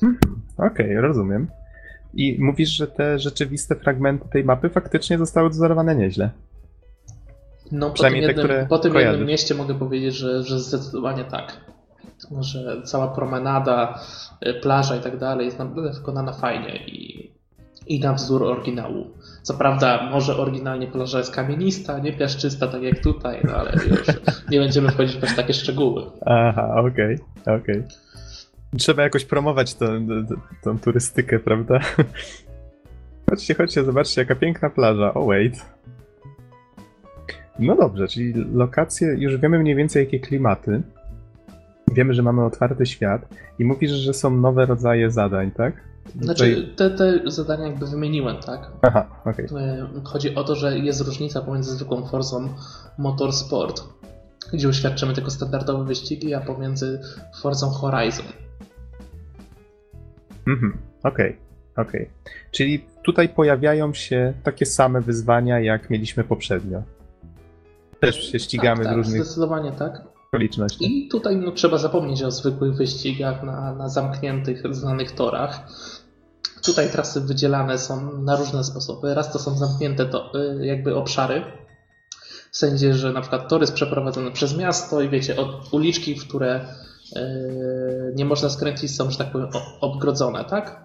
Hmm, Okej, okay, rozumiem. I mówisz, że te rzeczywiste fragmenty tej mapy faktycznie zostały odzorowane nieźle. No, po tym, jednym, te, po tym jednym mieście mogę powiedzieć, że, że zdecydowanie tak. Że cała promenada, e, plaża i tak dalej jest naprawdę wykonana fajnie i i na wzór oryginału. Co prawda, może oryginalnie plaża jest kamienista, nie piaszczysta, tak jak tutaj, no ale już nie będziemy wchodzić w takie szczegóły. Aha, okej, okay, okej. Okay. Trzeba jakoś promować tą, tą turystykę, prawda? Chodźcie, chodźcie, zobaczcie, jaka piękna plaża. Oh, wait. No dobrze, czyli lokacje, już wiemy mniej więcej, jakie klimaty. Wiemy, że mamy otwarty świat i mówisz, że są nowe rodzaje zadań, tak? Znaczy, te, te zadania jakby wymieniłem, tak? Aha, okej. Okay. Chodzi o to, że jest różnica pomiędzy zwykłą Forzą Motorsport, gdzie uświadczymy tylko standardowe wyścigi, a pomiędzy Forzą Horizon. Mhm, okej, okay, okej. Okay. Czyli tutaj pojawiają się takie same wyzwania, jak mieliśmy poprzednio. Też się ścigamy tak, tak, z różnych... zdecydowanie tak I tutaj no, trzeba zapomnieć o zwykłych wyścigach na, na zamkniętych, znanych torach. Tutaj trasy wydzielane są na różne sposoby. Raz to są zamknięte to, y, jakby obszary. W sensie, że na przykład tor jest przeprowadzony przez miasto i wiecie, od uliczki, w które y, nie można skręcić, są, że tak powiem, odgrodzone, tak?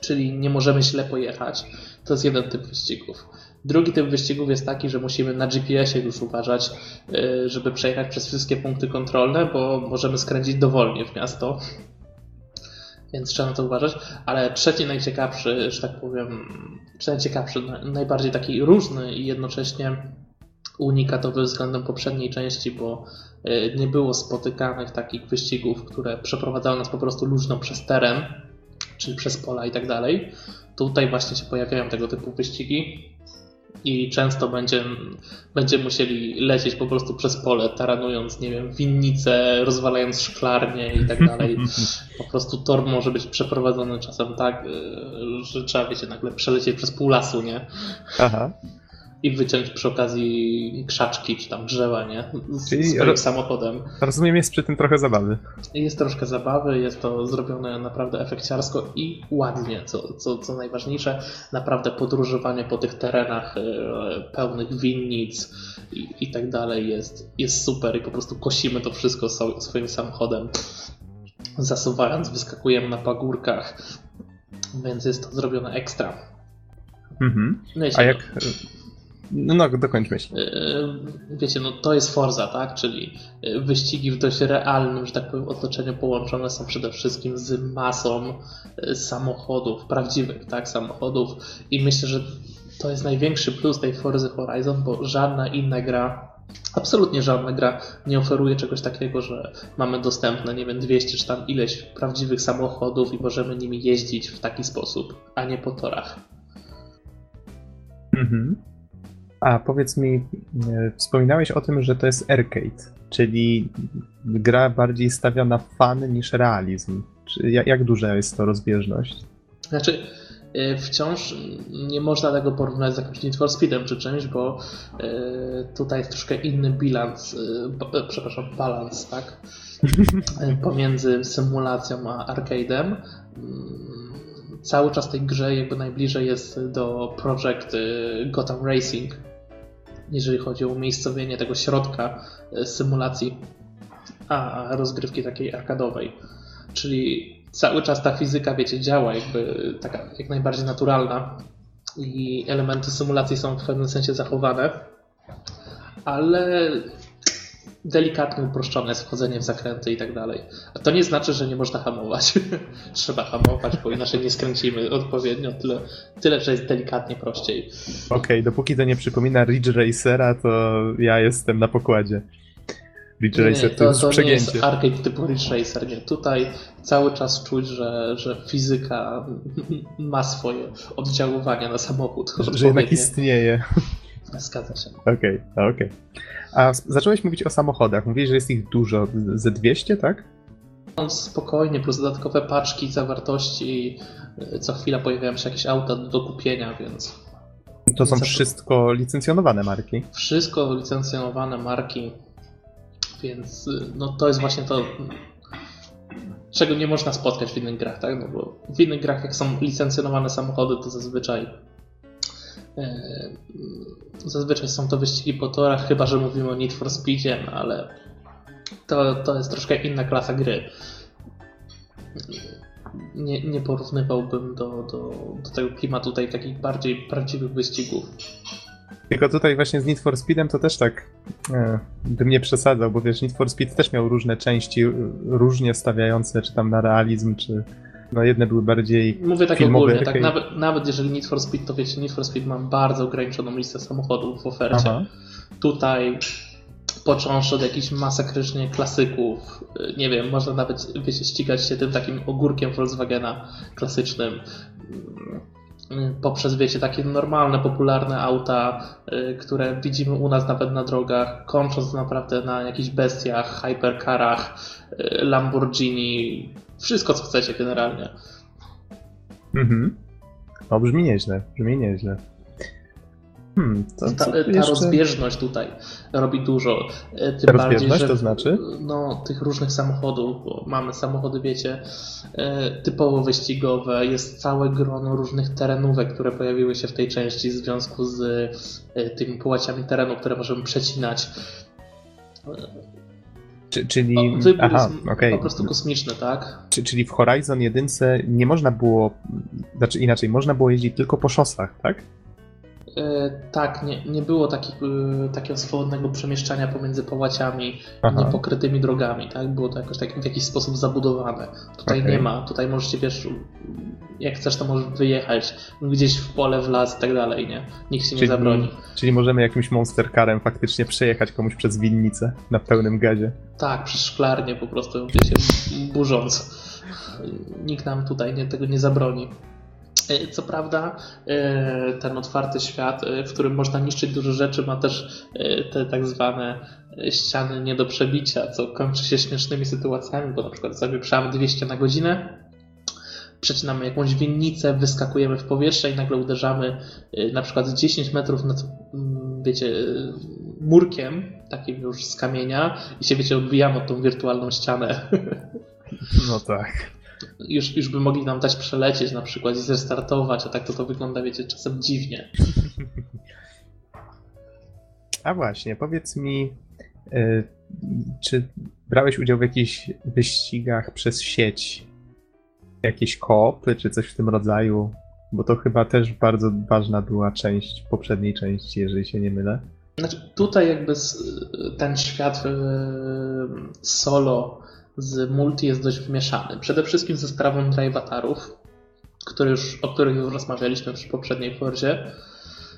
czyli nie możemy źle pojechać. To jest jeden typ wyścigów. Drugi typ wyścigów jest taki, że musimy na GPS-ie już uważać, y, żeby przejechać przez wszystkie punkty kontrolne, bo możemy skręcić dowolnie w miasto. Więc trzeba na to uważać. Ale trzeci najciekawszy, że tak powiem, najciekawszy, najbardziej taki różny i jednocześnie unikatowy względem poprzedniej części, bo y, nie było spotykanych takich wyścigów, które przeprowadzały nas po prostu luźno przez teren, czyli przez pola i tak dalej. Tutaj właśnie się pojawiają tego typu wyścigi i często będzie, będziemy musieli lecieć po prostu przez pole, taranując, nie wiem, winnice, rozwalając szklarnie i tak dalej. Po prostu tor może być przeprowadzony czasem tak, y, że trzeba, wiecie, nagle przelecieć przez pół lasu, nie? Aha i wyciąć przy okazji krzaczki czy tam drzewa, nie? Z Czyli swoim samochodem. Rozumiem, jest przy tym trochę zabawy. Jest troszkę zabawy, jest to zrobione naprawdę efekciarsko i ładnie, co, co, co najważniejsze. Naprawdę podróżowanie po tych terenach e, pełnych winnic i, i tak dalej jest, jest super i po prostu kosimy to wszystko swoim samochodem. Zasuwając, wyskakujemy na pagórkach, więc jest to zrobione ekstra. Mhm. No A jak no, no dokończ myśl. E, wiecie, no to jest Forza, tak? Czyli e, wyścigi w dość realnym, że tak powiem, otoczeniu połączone są przede wszystkim z masą e, samochodów, prawdziwych, tak? Samochodów i myślę, że to jest największy plus tej Forza Horizon, bo żadna inna gra Absolutnie żadna gra nie oferuje czegoś takiego, że mamy dostępne, nie wiem, 200 czy tam ileś prawdziwych samochodów i możemy nimi jeździć w taki sposób, a nie po torach. Mhm. A powiedz mi, e, wspominałeś o tym, że to jest arcade, czyli gra bardziej stawia na fan niż realizm. Czy jak, jak duża jest to rozbieżność? Znaczy, e, wciąż nie można tego porównać z jakimś Need for Speedem czy czymś, bo e, tutaj jest troszkę inny bilans, przepraszam, balans, tak? Pomiędzy symulacją a arcade'em mm, cały czas tej grze jakby najbliżej jest do Project Gotham Racing, jeżeli chodzi o umiejscowienie tego środka e, symulacji, a rozgrywki takiej arkadowej. Czyli cały czas ta fizyka, wiecie, działa jakby taka jak najbardziej naturalna i elementy symulacji są w pewnym sensie zachowane, ale delikatnie uproszczone jest wchodzenie w zakręty i tak dalej. A to nie znaczy, że nie można hamować. Trzeba hamować, bo inaczej nie skręcimy odpowiednio. Tyle, tyle że jest delikatnie prościej. Okej, okay, dopóki to nie przypomina Ridge Racera, to ja jestem na pokładzie. Ridge nie, Racer to, to jest to przegięcie. nie jest arcade typu Ridge Racer, nie. Tutaj cały czas czuć, że, że fizyka ma swoje oddziaływania na samochód. Że, że jednak istnieje. Zgadza się. Okej, okay, okej. Okay. A zacząłeś mówić o samochodach. Mówisz, że jest ich dużo, ze 200, tak? Spokojnie, plus dodatkowe paczki zawartości. Co chwila pojawiają się jakieś auta do kupienia, więc. To są wszystko licencjonowane marki. Wszystko licencjonowane marki, więc no to jest właśnie to, czego nie można spotkać w innych grach, tak? No bo w innych grach, jak są licencjonowane samochody, to zazwyczaj zazwyczaj są to wyścigi po torach, chyba że mówimy o Need for Speedzie, no ale to, to jest troszkę inna klasa gry. Nie, nie porównywałbym do, do, do tego klimatu tutaj takich bardziej prawdziwych wyścigów. Tylko tutaj właśnie z Need for Speedem to też tak e, bym nie przesadzał, bo wiesz, Need for Speed też miał różne części, różnie stawiające, czy tam na realizm, czy, no jedne były bardziej Mówię tak ogólnie, tak nawet, nawet jeżeli Need for Speed, to wiecie, Need for Speed ma bardzo ograniczoną listę samochodów w ofercie. Aha. Tutaj począwszy od jakichś masakrycznie klasyków, nie wiem, można nawet, wiecie, ścigać się tym takim ogórkiem Volkswagena klasycznym, poprzez, wiecie, takie normalne, popularne auta, y, które widzimy u nas nawet na drogach, kończąc naprawdę na jakichś bestiach, hypercarach, y, Lamborghini, wszystko co chcecie generalnie. Mhm. No brzmi nieźle, brzmi nieźle. Hmm, to, ta, ta jeszcze... rozbieżność tutaj robi dużo. E, tym ta bardziej, że, to znaczy? No, tych różnych samochodów, bo mamy samochody, wiecie, e, typowo wyścigowe, jest całe grono różnych terenówek, które pojawiły się w tej części w związku z e, tymi połaciami terenu, które możemy przecinać. Czy, czyli. O, wybór Aha, okay. po prostu kosmiczny, tak? Czy, czyli w Horizon 1 nie można było znaczy inaczej, można było jeździć tylko po szosach, tak? E, tak, nie, nie było takich, e, takiego swobodnego przemieszczania pomiędzy połaciami Aha. niepokrytymi drogami, tak? Było to jakoś tak, w jakiś sposób zabudowane. Tutaj Okej. nie ma, tutaj możecie, wiesz, jak chcesz, to możesz wyjechać gdzieś w pole, w las i tak dalej, nie? Nikt się nie Czyli- zabroni. Czyli możemy jakimś monster carem faktycznie przejechać komuś przez winnicę na pełnym gazie. Tak, przez szklarnię po prostu, wiecie, burząc. Nikt nam tutaj nie, tego nie zabroni. E, Co prawda, e, ten otwarty świat, e, w którym można niszczyć dużo rzeczy, ma też te tak zwane ściany nie do przebicia, co kończy się śmiesznymi sytuacjami, bo na przykład zawieprzamy 200 na godzinę, przecinamy jakąś winnicę, wyskakujemy w powietrze i nagle uderzamy na przykład 10 metrów nad, mm, wiecie, murkiem, takim już z kamienia i się, wiecie, odbijamy od tą wirtualną ścianę. No tak. Już, już by mogli nam dać przelecieć na przykład i zrestartować, a tak to to wygląda, wiecie, czasem dziwnie. A właśnie, powiedz mi, y, czy brałeś udział w jakichś wyścigach przez sieć? Jakieś koopy, czy coś w tym rodzaju? Bo to chyba też bardzo ważna była część poprzedniej części, jeżeli się nie mylę. Znaczy, tutaj jakby ten świat e, solo z multi jest dość wymieszany. Przede wszystkim ze sprawą drivatarów, który już, o których już rozmawialiśmy przy poprzedniej Forzie.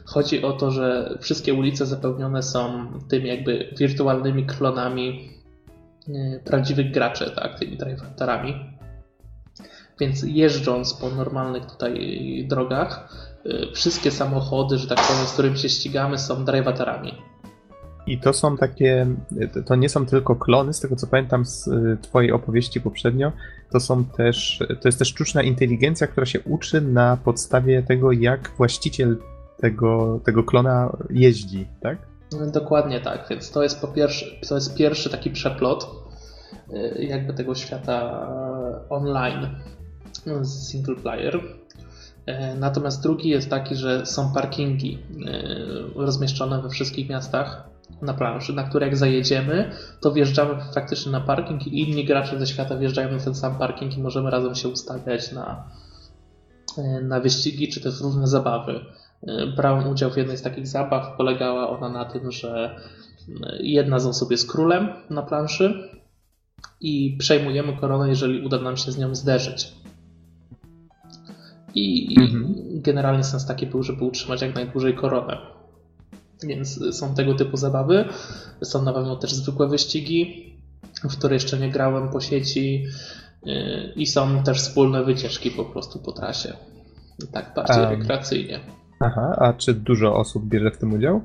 Chodzi o to, że wszystkie ulice zapełnione są tymi jakby wirtualnymi klonami e, prawdziwych graczy, tak, tymi drivatarami. Więc jeżdżąc po normalnych tutaj drogach, y, wszystkie samochody, że tak powiem, z którymi się ścigamy, są drivatarami. I to są takie, to nie są tylko klony, z tego co pamiętam z y, twojej opowieści poprzednio, to są też, to jest też sztuczna inteligencja, która się uczy na podstawie tego, jak właściciel tego, tego klona jeździ, tak? Dokładnie tak, więc to jest po pierwsze, to jest pierwszy taki przeplot y, jakby tego świata online z single player. Natomiast drugi jest taki, że są parkingi y, rozmieszczone we wszystkich miastach na planszy, na które jak zajedziemy, to wjeżdżamy faktycznie na parking i inni gracze ze świata wjeżdżają na ten sam parking i możemy razem się ustawiać na, y, na wyścigi czy też różne zabawy. Y, Brałem udział w jednej z takich zabaw. Polegała ona na tym, że y, jedna z osób jest królem na planszy i przejmujemy koronę, jeżeli uda nam się z nią zderzyć. I, Mhm. i generalnie sens taki był, żeby utrzymać jak najdłużej koronę. Więc są tego typu zabawy. Są na pewno też zwykłe wyścigi, w które jeszcze nie grałem po sieci. y, I są też wspólne wycieczki po prostu po trasie. Tak, bardziej Em. rekreacyjnie. Aha, a czy dużo osób bierze w tym udział?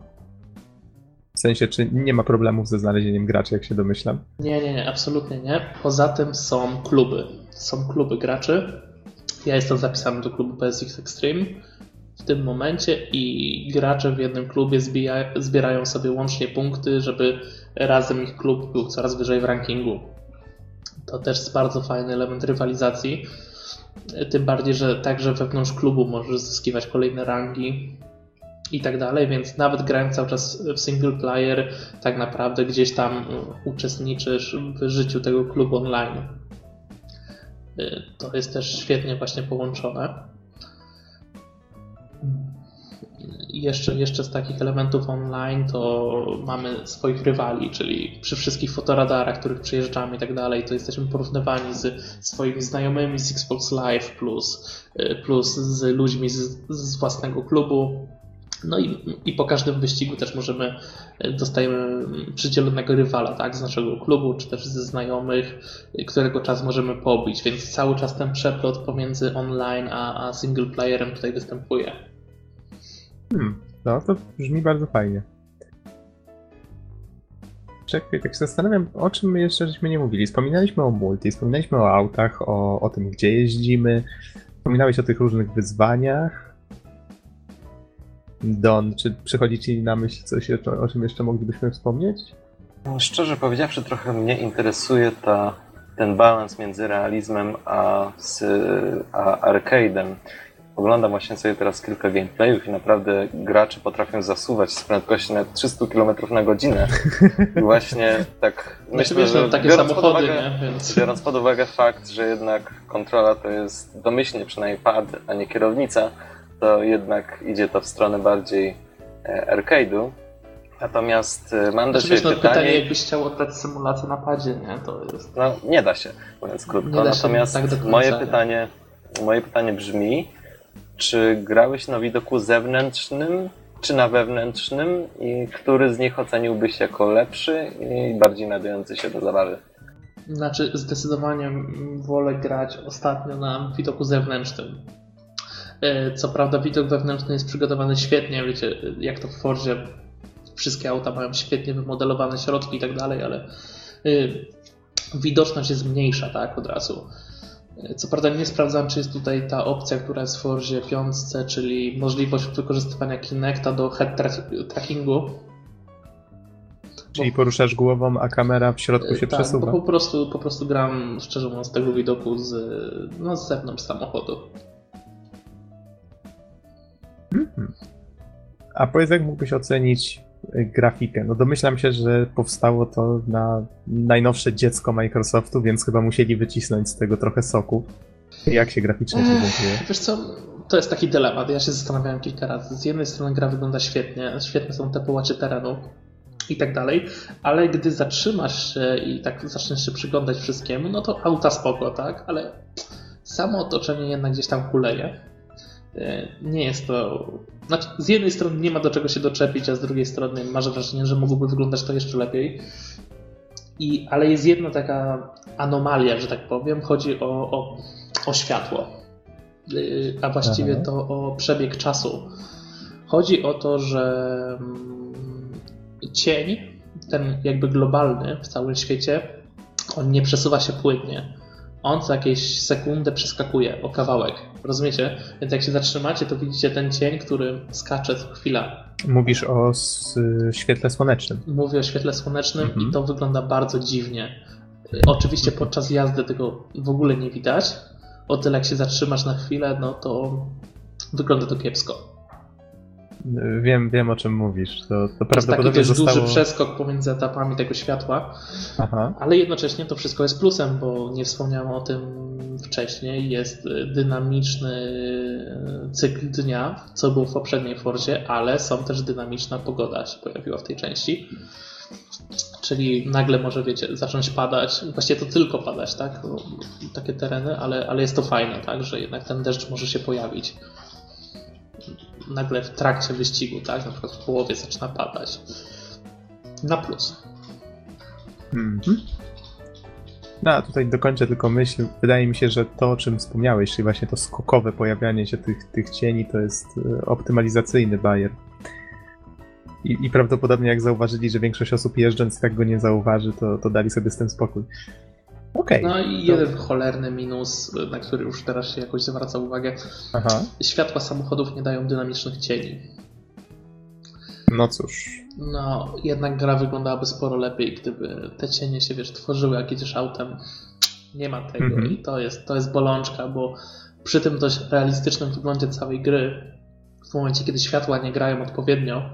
W sensie, czy nie ma problemów ze znalezieniem graczy, jak się domyślam? Nie, nie, nie, absolutnie nie. Poza tym są kluby. Są kluby graczy. Ja jestem zapisany do klubu PSX Extreme w tym momencie i gracze w jednym klubie zbija, zbierają sobie łącznie punkty, żeby razem ich klub był coraz wyżej w rankingu. To też jest bardzo fajny element rywalizacji. Tym bardziej, że także wewnątrz klubu możesz zyskiwać kolejne rangi i tak dalej, więc nawet grając cały czas w single player, tak naprawdę gdzieś tam uczestniczysz w życiu tego klubu online. Y, To jest też świetnie właśnie połączone. Jeszcze, jeszcze z takich elementów online to mamy swoich rywali, czyli przy wszystkich fotoradarach, których przyjeżdżamy i tak dalej, to jesteśmy porównywani z swoimi znajomymi z Xbox Live plus, y, plus z ludźmi z, z własnego klubu. No i, i po każdym wyścigu też możemy, y, dostajemy przydzielonego rywala, tak, z naszego klubu, czy też ze znajomych, y, którego czas możemy pobić, więc cały czas ten przeplot pomiędzy online a, a single playerem tutaj występuje. Hmm, no to brzmi bardzo fajnie. Czekaj, tak się zastanawiam, o czym my jeszcze żeśmy nie mówili. Wspominaliśmy o multi, wspominaliśmy o autach, o, o tym, gdzie jeździmy. Wspominałeś o tych różnych wyzwaniach. Don, czy przychodzi ci na myśl coś, o czym jeszcze moglibyśmy wspomnieć? No, Szczerze powiedziawszy, trochę mnie interesuje ta, ten balans między realizmem a, a arcade'em. Oglądam właśnie sobie teraz kilka gameplayów i naprawdę gracze potrafią zasuwać z prędkości na 300 km na godzinę. I właśnie tak myślę, wiesz, że takie samochody, uwagę, nie? Więc... biorąc pod uwagę fakt, że jednak kontrola to jest domyślnie przynajmniej pad, a nie kierownica, to jednak idzie to w stronę bardziej e, arcade'u. Natomiast e, mam do znaczy, Ciebie no, pytanie... pytanie... jakbyś chciał oddać symulację na padzie, nie? To jest... No, nie da się, mówiąc krótko. Natomiast tak moje, pytanie, moje pytanie brzmi, czy grałeś na widoku zewnętrznym, czy na wewnętrznym i który z nich oceniłbyś jako lepszy i bardziej nadający się do zabawy? Znaczy, zdecydowanie wolę grać ostatnio na widoku zewnętrznym. E, co prawda, widok wewnętrzny jest przygotowany świetnie, wiecie, jak to w Forzie wszystkie auta mają świetnie wymodelowane środki i tak dalej, ale e, widoczność jest mniejsza, tak, od razu. Co prawda nie sprawdzam, czy jest tutaj ta opcja, która jest w Forzie 5, czyli możliwość wykorzystywania Kinecta do head trackingu. Czyli poruszasz głową, a kamera w środku się tak, przesuwa. po prostu, po prostu gram, szczerze mówiąc, z tego widoku z, no, z zewnątrz samochodu. Hmm. A powiedz, jak mógłbyś ocenić grafikę. No domyślam się, że powstało to na najnowsze dziecko Microsoftu, więc chyba musieli wycisnąć z tego trochę soku. Jak się graficznie prezentuje? Wiesz co, to jest taki dylemat. Ja się zastanawiałem kilka razy. Z jednej strony gra wygląda świetnie, świetne są te połacie terenu i tak dalej, ale gdy zatrzymasz się i tak zaczniesz się przyglądać wszystkiemu, no to auta spoko, tak? Ale samo otoczenie jednak gdzieś tam kuleje. E, nie jest to. Znaczy, z jednej strony nie ma do czego się doczepić, a z drugiej strony masz wrażenie, że mogłoby wyglądać to jeszcze lepiej. I, ale jest jedna taka anomalia, że tak powiem. Chodzi o, o, o światło, e, a właściwie Aha. to o przebieg czasu. Chodzi o to, że mm, cień, ten jakby globalny w całym świecie, on nie przesuwa się płynnie on co jakieś sekundę przeskakuje o kawałek. Rozumiecie? Więc jak się zatrzymacie, to widzicie ten cień, który skacze co chwila. Mówisz o świetle słonecznym. Mówię o świetle słonecznym mhm. i to wygląda bardzo dziwnie. Oczywiście podczas jazdy tego w ogóle nie widać. O tyle jak się zatrzymasz na chwilę, no to wygląda to kiepsko. Wiem, wiem o czym mówisz. To, to, jest taki zostało... duży przeskok pomiędzy etapami tego światła, Aha. ale jednocześnie to wszystko jest plusem, bo nie wspomniałem o tym wcześniej. Jest dynamiczny cykl dnia, co było w poprzedniej Forzie, ale są też dynamiczna pogoda się pojawiła w tej części. Czyli nagle może, wiecie, zacząć padać, właściwie to tylko padać, tak? Takie tereny, ale, ale jest to fajne, tak? Że jednak ten deszcz może się pojawić nagle w trakcie wyścigu, tak? Na przykład w połowie zaczyna padać. Na plus. Mhm. No, a tutaj dokończę tylko myśl. Wydaje mi się, że to, o czym wspomniałeś, czyli właśnie to skokowe pojawianie się tych, tych cieni, to jest e, optymalizacyjny bajer. I, I, prawdopodobnie jak zauważyli, że większość osób jeżdżąc tak go nie zauważy, to, to dali sobie z tym spokój. Okay, no i to... jeden cholerny minus, na który już teraz się jakoś zwraca uwagę. Aha. Światła samochodów nie dają dynamicznych cieni. No cóż. No, jednak gra wyglądałaby sporo lepiej, gdyby te cienie się, wiesz, tworzyły jak jedziesz autem. Nie ma tego mm -hmm. i to jest, to jest bolączka, bo przy tym dość realistycznym wyglądzie całej gry, w momencie, kiedy światła nie grają odpowiednio,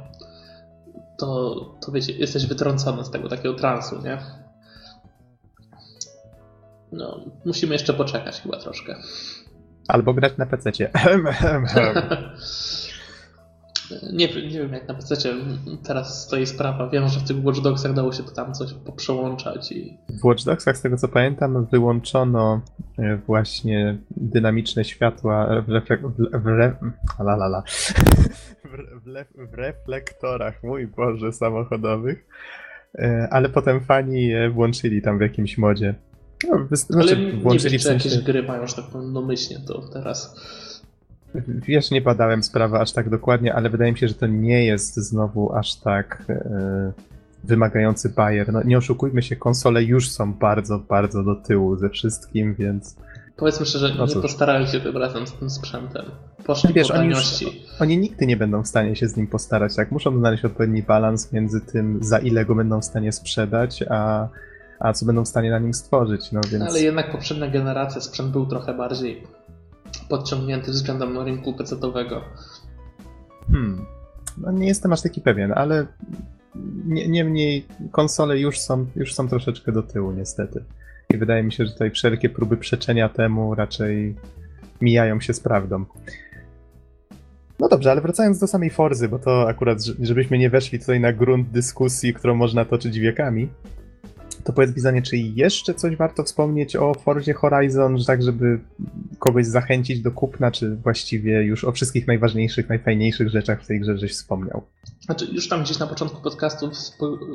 to, to wiecie, jesteś wytrącony z tego takiego transu, nie? No, musimy jeszcze poczekać chyba troszkę. Albo grać na PC. nie, nie wiem jak na PC teraz stoi sprawa. Wiem, że w tych Watch Dogsach dało się to tam coś poprzełączać. I... W Watch Dogsach, z tego co pamiętam, wyłączono e, właśnie dynamiczne światła w, reflek w, re w, w reflektorach, mój Boże, samochodowych. E, ale potem fani je włączyli tam w jakimś modzie. No, znaczy, Ale nie wiem, czy jakieś gry mają, że tak powiem, domyślnie to teraz. Wiesz, nie badałem sprawy aż tak dokładnie, ale wydaje mi się, że to nie jest znowu aż tak e, wymagający bajer. No, nie oszukujmy się, konsole już są bardzo, bardzo do tyłu ze wszystkim, więc... Powiedzmy szczerze, no nie postarali się tym razem z tym sprzętem. Poszli Wiesz, po oni, już, oni nigdy nie będą w stanie się z nim postarać, tak? Muszą znaleźć odpowiedni balans między tym, za ile go będą w stanie sprzedać, a a co będą w stanie na nim stworzyć. No, więc... Ale jednak poprzednia generacja sprzęt był trochę bardziej podciągnięty względem rynku PC-owego. Hmm. No nie jestem aż taki pewien, ale niemniej konsole już są, już są troszeczkę do tyłu niestety. I wydaje mi się, że tutaj wszelkie próby przeczenia temu raczej mijają się z prawdą. No dobrze, ale wracając do samej Forzy, bo to akurat, żebyśmy nie weszli tutaj na grunt dyskusji, którą można toczyć wiekami, to powiedz Bizanie, czy jeszcze coś warto wspomnieć o Forzie Horizon, tak żeby kogoś zachęcić do kupna, czy właściwie już o wszystkich najważniejszych, najfajniejszych rzeczach w tej grze żeś wspomniał? Znaczy, już tam gdzieś na początku podcastu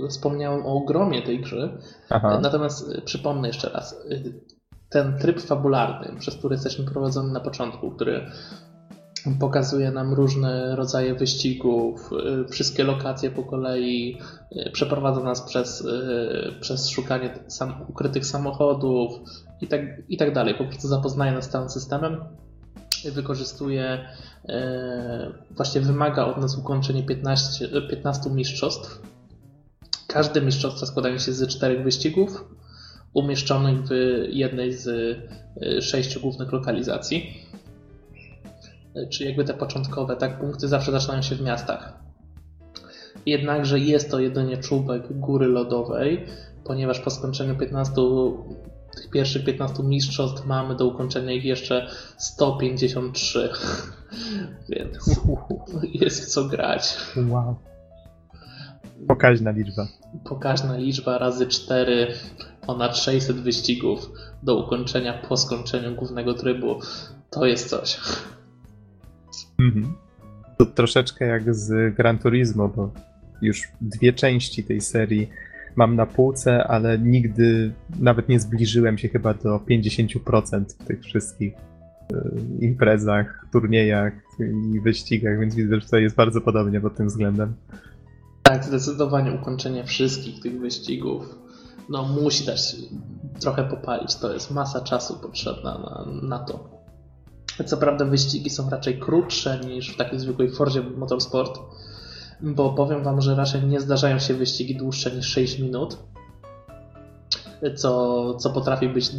wspomniałem o ogromie tej gry, Aha. natomiast y, przypomnę jeszcze raz, y, ten tryb fabularny, przez który jesteśmy prowadzeni na początku, który Pokazuje nam różne rodzaje wyścigów, y, wszystkie lokacje po kolei, y, przeprowadza nas przez, y, przez szukanie sam, ukrytych samochodów i tak, i tak dalej. Po prostu zapoznaje nas z całym systemem, wykorzystuje, właśnie wymaga od nas ukończenia 15, 15 mistrzostw. Każde mistrzostwa składają się z czterech wyścigów umieszczonych w jednej z sześciu głównych lokalizacji czy jakby te początkowe, tak, punkty zawsze zaczynają się w miastach. Jednakże jest to jedynie czubek góry lodowej, ponieważ po skończeniu 15, tych pierwszych 15 mistrzostw mamy do ukończenia ich jeszcze 153. Więc jest w co grać. Wow. Pokaźna liczba. Pokaźna liczba razy 4, ponad 600 wyścigów do ukończenia po skończeniu głównego trybu. To jest coś. Mhm. To troszeczkę jak z Gran Turismo, bo już dwie części tej serii mam na półce, ale nigdy nawet nie zbliżyłem się chyba do 50% w tych wszystkich y, imprezach, turniejach i wyścigach, więc widzę, że tutaj jest bardzo podobnie pod tym względem. Tak, zdecydowanie ukończenie wszystkich tych wyścigów no musi dać trochę popalić. To jest masa czasu potrzebna na, na to. Co prawda wyścigi są raczej krótsze niż w takiej zwykłej Forzie Motorsport, bo powiem Wam, że raczej nie zdarzają się wyścigi dłuższe niż 6 minut, co, co potrafi być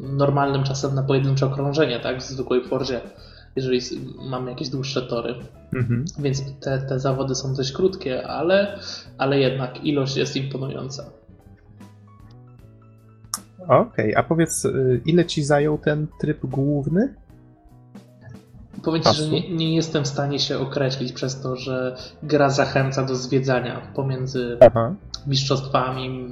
normalnym czasem na pojedyncze okrążenie, tak, w zwykłej Forzie, jeżeli mamy jakieś dłuższe tory. Mhm. Więc te, te zawody są dość krótkie, ale, ale jednak ilość jest imponująca. Okej, okay, a powiedz, y, ile ci zajął ten tryb główny? Powiem Ci, że nie, nie, jestem w stanie się określić przez to, że gra zachęca do zwiedzania pomiędzy Aha. mistrzostwami,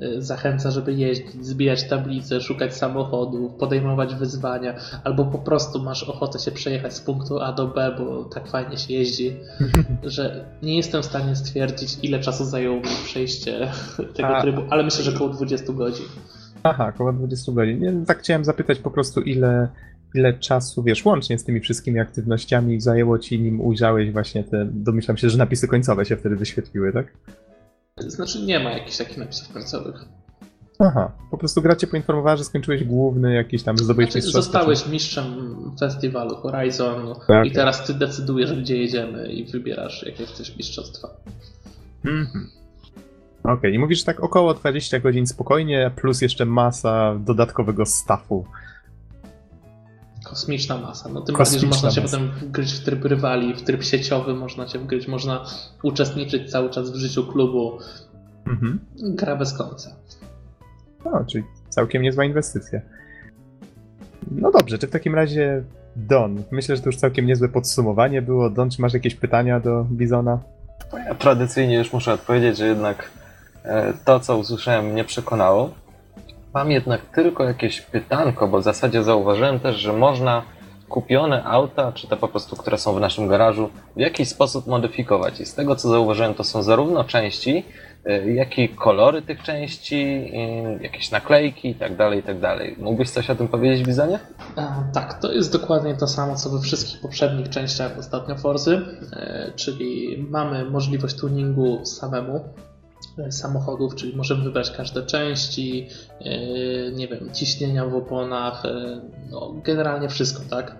y, zachęca, żeby jeździć, zbijać tablice, szukać samochodów, podejmować wyzwania, albo po prostu masz ochotę się przejechać z punktu A do B, bo tak fajnie się jeździ, że nie jestem w stanie stwierdzić, ile czasu zajęło mi przejście tego A. trybu, ale myślę, że około 20 godzin. Aha, około 20 godzin. tak chciałem zapytać po prostu, ile ile czasu, wiesz, łącznie z tymi wszystkimi aktywnościami zajęło ci, nim ujrzałeś właśnie te, domyślam się, że napisy końcowe się wtedy wyświetliły, tak? Znaczy nie ma jakichś takich napisów końcowych. Aha, po prostu gra cię poinformowała, że skończyłeś główny jakiś tam, zdobyłeś znaczy, Zostałeś mistrzem festiwalu Horizon tak. i teraz ty decydujesz, gdzie jedziemy i wybierasz, jakie chcesz mistrzostwa. Mhm. Okej, okay. i mówisz tak około 20 godzin spokojnie, plus jeszcze masa dodatkowego staffu Kosmiczna masa. No tym bardziej, że można się potem wgryźć w tryb rywali, w tryb sieciowy można się wgryźć, można uczestniczyć cały czas w życiu klubu. Mhm. Gra bez końca. No, czyli całkiem niezła inwestycja. No dobrze, czy w takim razie Don, myślę, że to już całkiem niezłe podsumowanie było. Don, czy masz jakieś pytania do Bizona? Ja tradycyjnie już muszę odpowiedzieć, że jednak e, to, co usłyszałem, mnie przekonało. Mam jednak tylko jakieś pytanko, bo w zasadzie zauważyłem też, że można kupione auta, czy te po prostu, które są w naszym garażu, w jakiś sposób modyfikować. I z tego co zauważyłem, to są zarówno części, y, jak i kolory tych części, jakieś naklejki tak i tak dalej. Mógłbyś coś o tym powiedzieć, Bizonie? Tak, to jest dokładnie to samo, co we wszystkich poprzednich częściach ostatnio Forzy, e, czyli mamy możliwość tuningu samemu, E, samochodów, czyli możemy wybrać każde części, e, nie wiem, ciśnienia w oponach, e, no, generalnie wszystko, tak?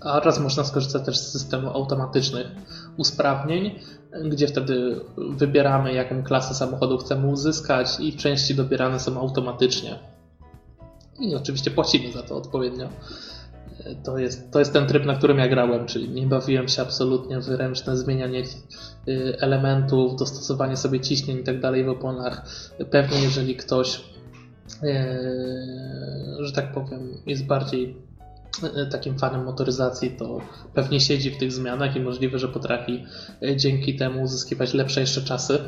A raz można skorzystać też z systemu automatycznych usprawnień, gdzie wtedy wybieramy, jaką klasę samochodu chcemy uzyskać i części dobierane są automatycznie. I oczywiście płacimy za to odpowiednio. To jest, to jest ten tryb, na którym ja grałem, czyli nie bawiłem się absolutnie w ręczne zmienianie y, elementów, dostosowanie sobie ciśnień i tak dalej w oponach. Pewnie jeżeli ktoś, y, że tak powiem, jest bardziej y, takim fanem motoryzacji, to pewnie siedzi w tych zmianach i możliwe, że potrafi dzięki temu uzyskiwać lepsze jeszcze czasy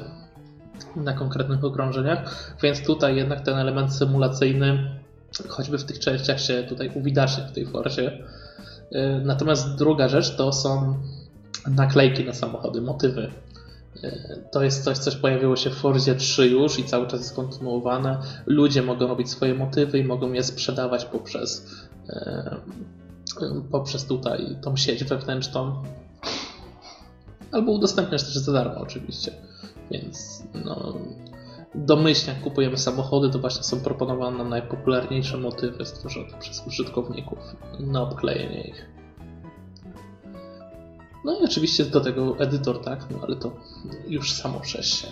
na konkretnych okrążeniach, więc tutaj jednak ten element symulacyjny choćby w tych częściach się tutaj uwidacznie w tej Forzie. Y, natomiast druga rzecz to są naklejki na samochody, motywy. Y, to jest coś, co pojawiło się w Forzie 3 już i cały czas jest kontynuowane. Ludzie mogą robić swoje motywy i mogą je sprzedawać poprzez, y, poprzez tutaj tą sieć wewnętrzną. Albo udostępniać też za darmo oczywiście. Więc no, domyślnie jak kupujemy samochody, to właśnie są proponowane nam najpopularniejsze motywy stworzone przez użytkowników na obklejenie ich. No i oczywiście do tego edytor, tak, no ale to już samo przez się.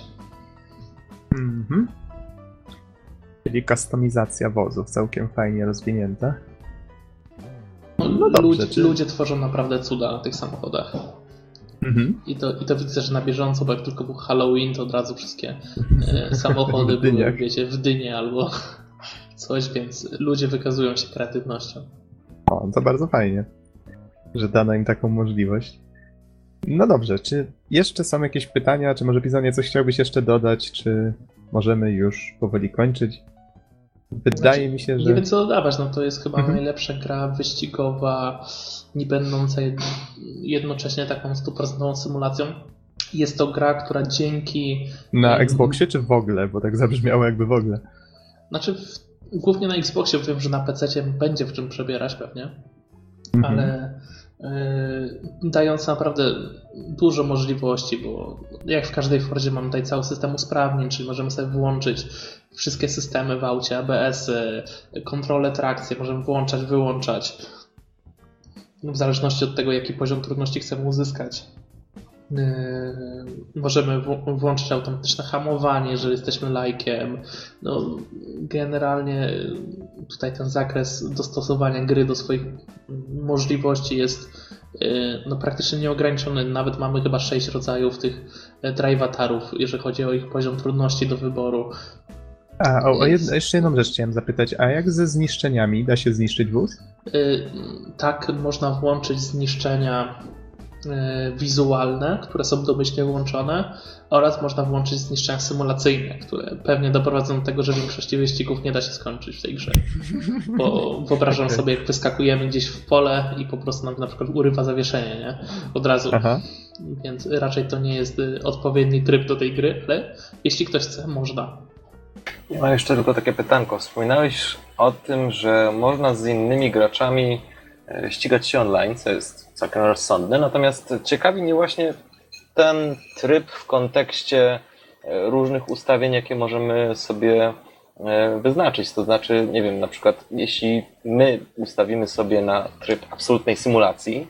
Mhm. Czyli kustomizacja wozów całkiem fajnie rozwinięta. No, no dobrze, ludzie, czy... ludzie tworzą naprawdę cuda na tych samochodach. Mhm. I, to, I to widzę, że na bieżąco, bo jak tylko był Halloween, to od razu wszystkie e, samochody były, wiecie, w dynie albo coś, więc ludzie wykazują się kreatywnością. O, to bardzo fajnie, że dano im taką możliwość. No dobrze, czy jeszcze są jakieś pytania, czy może Pizonie coś chciałbyś jeszcze dodać, czy możemy już powoli kończyć? Wydaje znaczy, mi się, że. Nie wiem co dodawać, no to jest chyba mhm. najlepsza gra wyścigowa, nie będąca jednocześnie taką stuprocentową symulacją. Jest to gra, która dzięki. Na Xboxie czy w ogóle? Bo tak zabrzmiało jakby w ogóle. Znaczy, w... głównie na Xboxie wiem, że na PC będzie w czym przebierać pewnie. Mhm. Ale dając naprawdę dużo możliwości, bo jak w każdej Fordzie mamy tutaj cały system usprawnień, czyli możemy sobie włączyć wszystkie systemy w aucie, ABS, -y, kontrolę trakcji, możemy włączać, wyłączać w zależności od tego, jaki poziom trudności chcemy uzyskać. Yy, możemy włączyć automatyczne hamowanie, jeżeli jesteśmy lajkiem. No, generalnie tutaj ten zakres dostosowania gry do swoich możliwości jest yy, no, praktycznie nieograniczony. Nawet mamy chyba 6 rodzajów tych drivatarów, jeżeli chodzi o ich poziom trudności do wyboru. A, o, o jeszcze jedną rzecz chciałem zapytać. A jak ze zniszczeniami? Da się zniszczyć wóz? Yy, tak, można włączyć zniszczenia wizualne, które są domyślnie włączone oraz można włączyć zniszczenia symulacyjne, które pewnie doprowadzą do tego, że większości wyścigów nie da się skończyć w tej grze. Bo wyobrażam okay. sobie, jak wyskakujemy gdzieś w pole i po prostu nam na przykład urywa zawieszenie, nie? Od razu. Aha. Więc raczej to nie jest y, odpowiedni tryb do tej gry, ale jeśli ktoś chce, można. Ja mam jeszcze tylko takie pytanko. Wspominałeś o tym, że można z innymi graczami e, ścigać się online, co jest całkiem rozsądny. Natomiast ciekawi mnie właśnie ten tryb w kontekście e, różnych ustawień, jakie możemy sobie e, wyznaczyć. To znaczy, nie wiem, na przykład jeśli my ustawimy sobie na tryb absolutnej symulacji,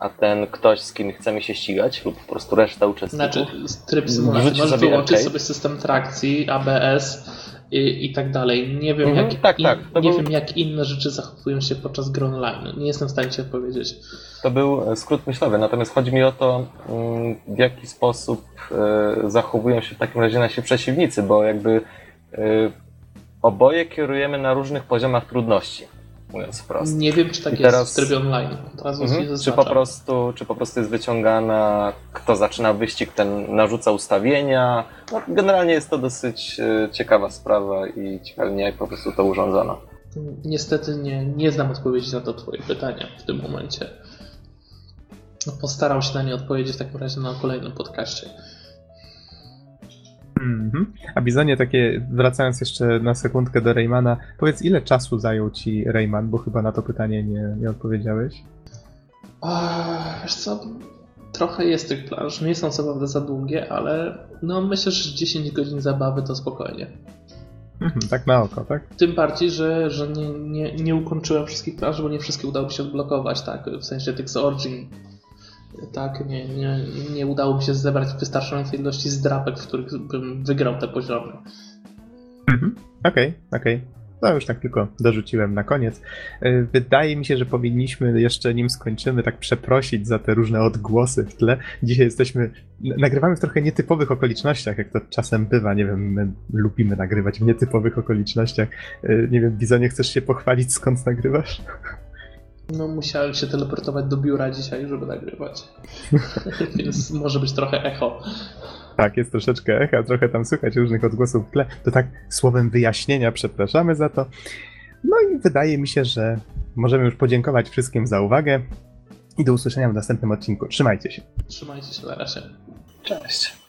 a ten ktoś, z kim chcemy się ścigać, lub po prostu reszta uczestników. Znaczy, tryb symulacji. Możesz wyłączyć sobie system trakcji, ABS, i, i tak dalej. Nie wiem, mhm, jak, tak, in, tak. nie był... wiem, jak inne rzeczy zachowują się podczas gry online. Nie jestem w stanie ci odpowiedzieć. To był skrót myślowy, natomiast chodzi mi o to, mm, w jaki sposób e, zachowują się w takim razie nasi przeciwnicy, bo jakby e, oboje kierujemy na różnych poziomach trudności mówiąc wprost. Nie wiem, czy tak I jest teraz... w trybie online. Mhm. Czy, po prostu, czy po prostu jest wyciągana, kto zaczyna wyścig, ten narzuca ustawienia. No, generalnie jest to dosyć e, ciekawa sprawa i ciekawie jak po prostu to urządzono. Niestety nie, nie znam odpowiedzi na to twoje pytanie w tym momencie. No, postaram się na nie odpowiedzieć w takim razie na kolejnym podcaście. Mm-hmm. A Bizonie, takie, wracając jeszcze na sekundkę do Raymana, powiedz, ile czasu zajął ci Rayman, bo chyba na to pytanie nie, nie odpowiedziałeś. O, wiesz co, trochę jest tych planż, nie są co prawda za długie, ale no myślę, że 10 godzin zabawy to spokojnie. Mhm, tak na oko, tak? Tym bardziej, że, że nie, nie, nie ukończyłem wszystkich planż, bo nie wszystkie udało mi się odblokować, tak, w sensie tych z Origin tak, nie, nie, nie udało mi się zebrać wystarczającej ilości zdrapek, w których bym wygrał te poziomy. Mhm. Okej, okay, okej. Okay. To już tak tylko dorzuciłem na koniec. E, Wydaje mi się, że powinniśmy jeszcze nim skończymy tak przeprosić za te różne odgłosy w tle. Dzisiaj jesteśmy, nagrywamy w trochę nietypowych okolicznościach, jak to czasem bywa. Nie wiem, my lubimy nagrywać w nietypowych okolicznościach. E, Nie wiem, Bizonie, chcesz się pochwalić skąd nagrywasz? No musiałem się teleportować do biura dzisiaj, żeby nagrywać. Więc może być trochę echo. Tak, jest troszeczkę echa, trochę tam słychać różnych odgłosów w tle. To tak słowem wyjaśnienia przepraszamy za to. No i wydaje mi się, że możemy już podziękować wszystkim za uwagę i do usłyszenia w następnym odcinku. Trzymajcie się. Trzymajcie się na razie. Cześć.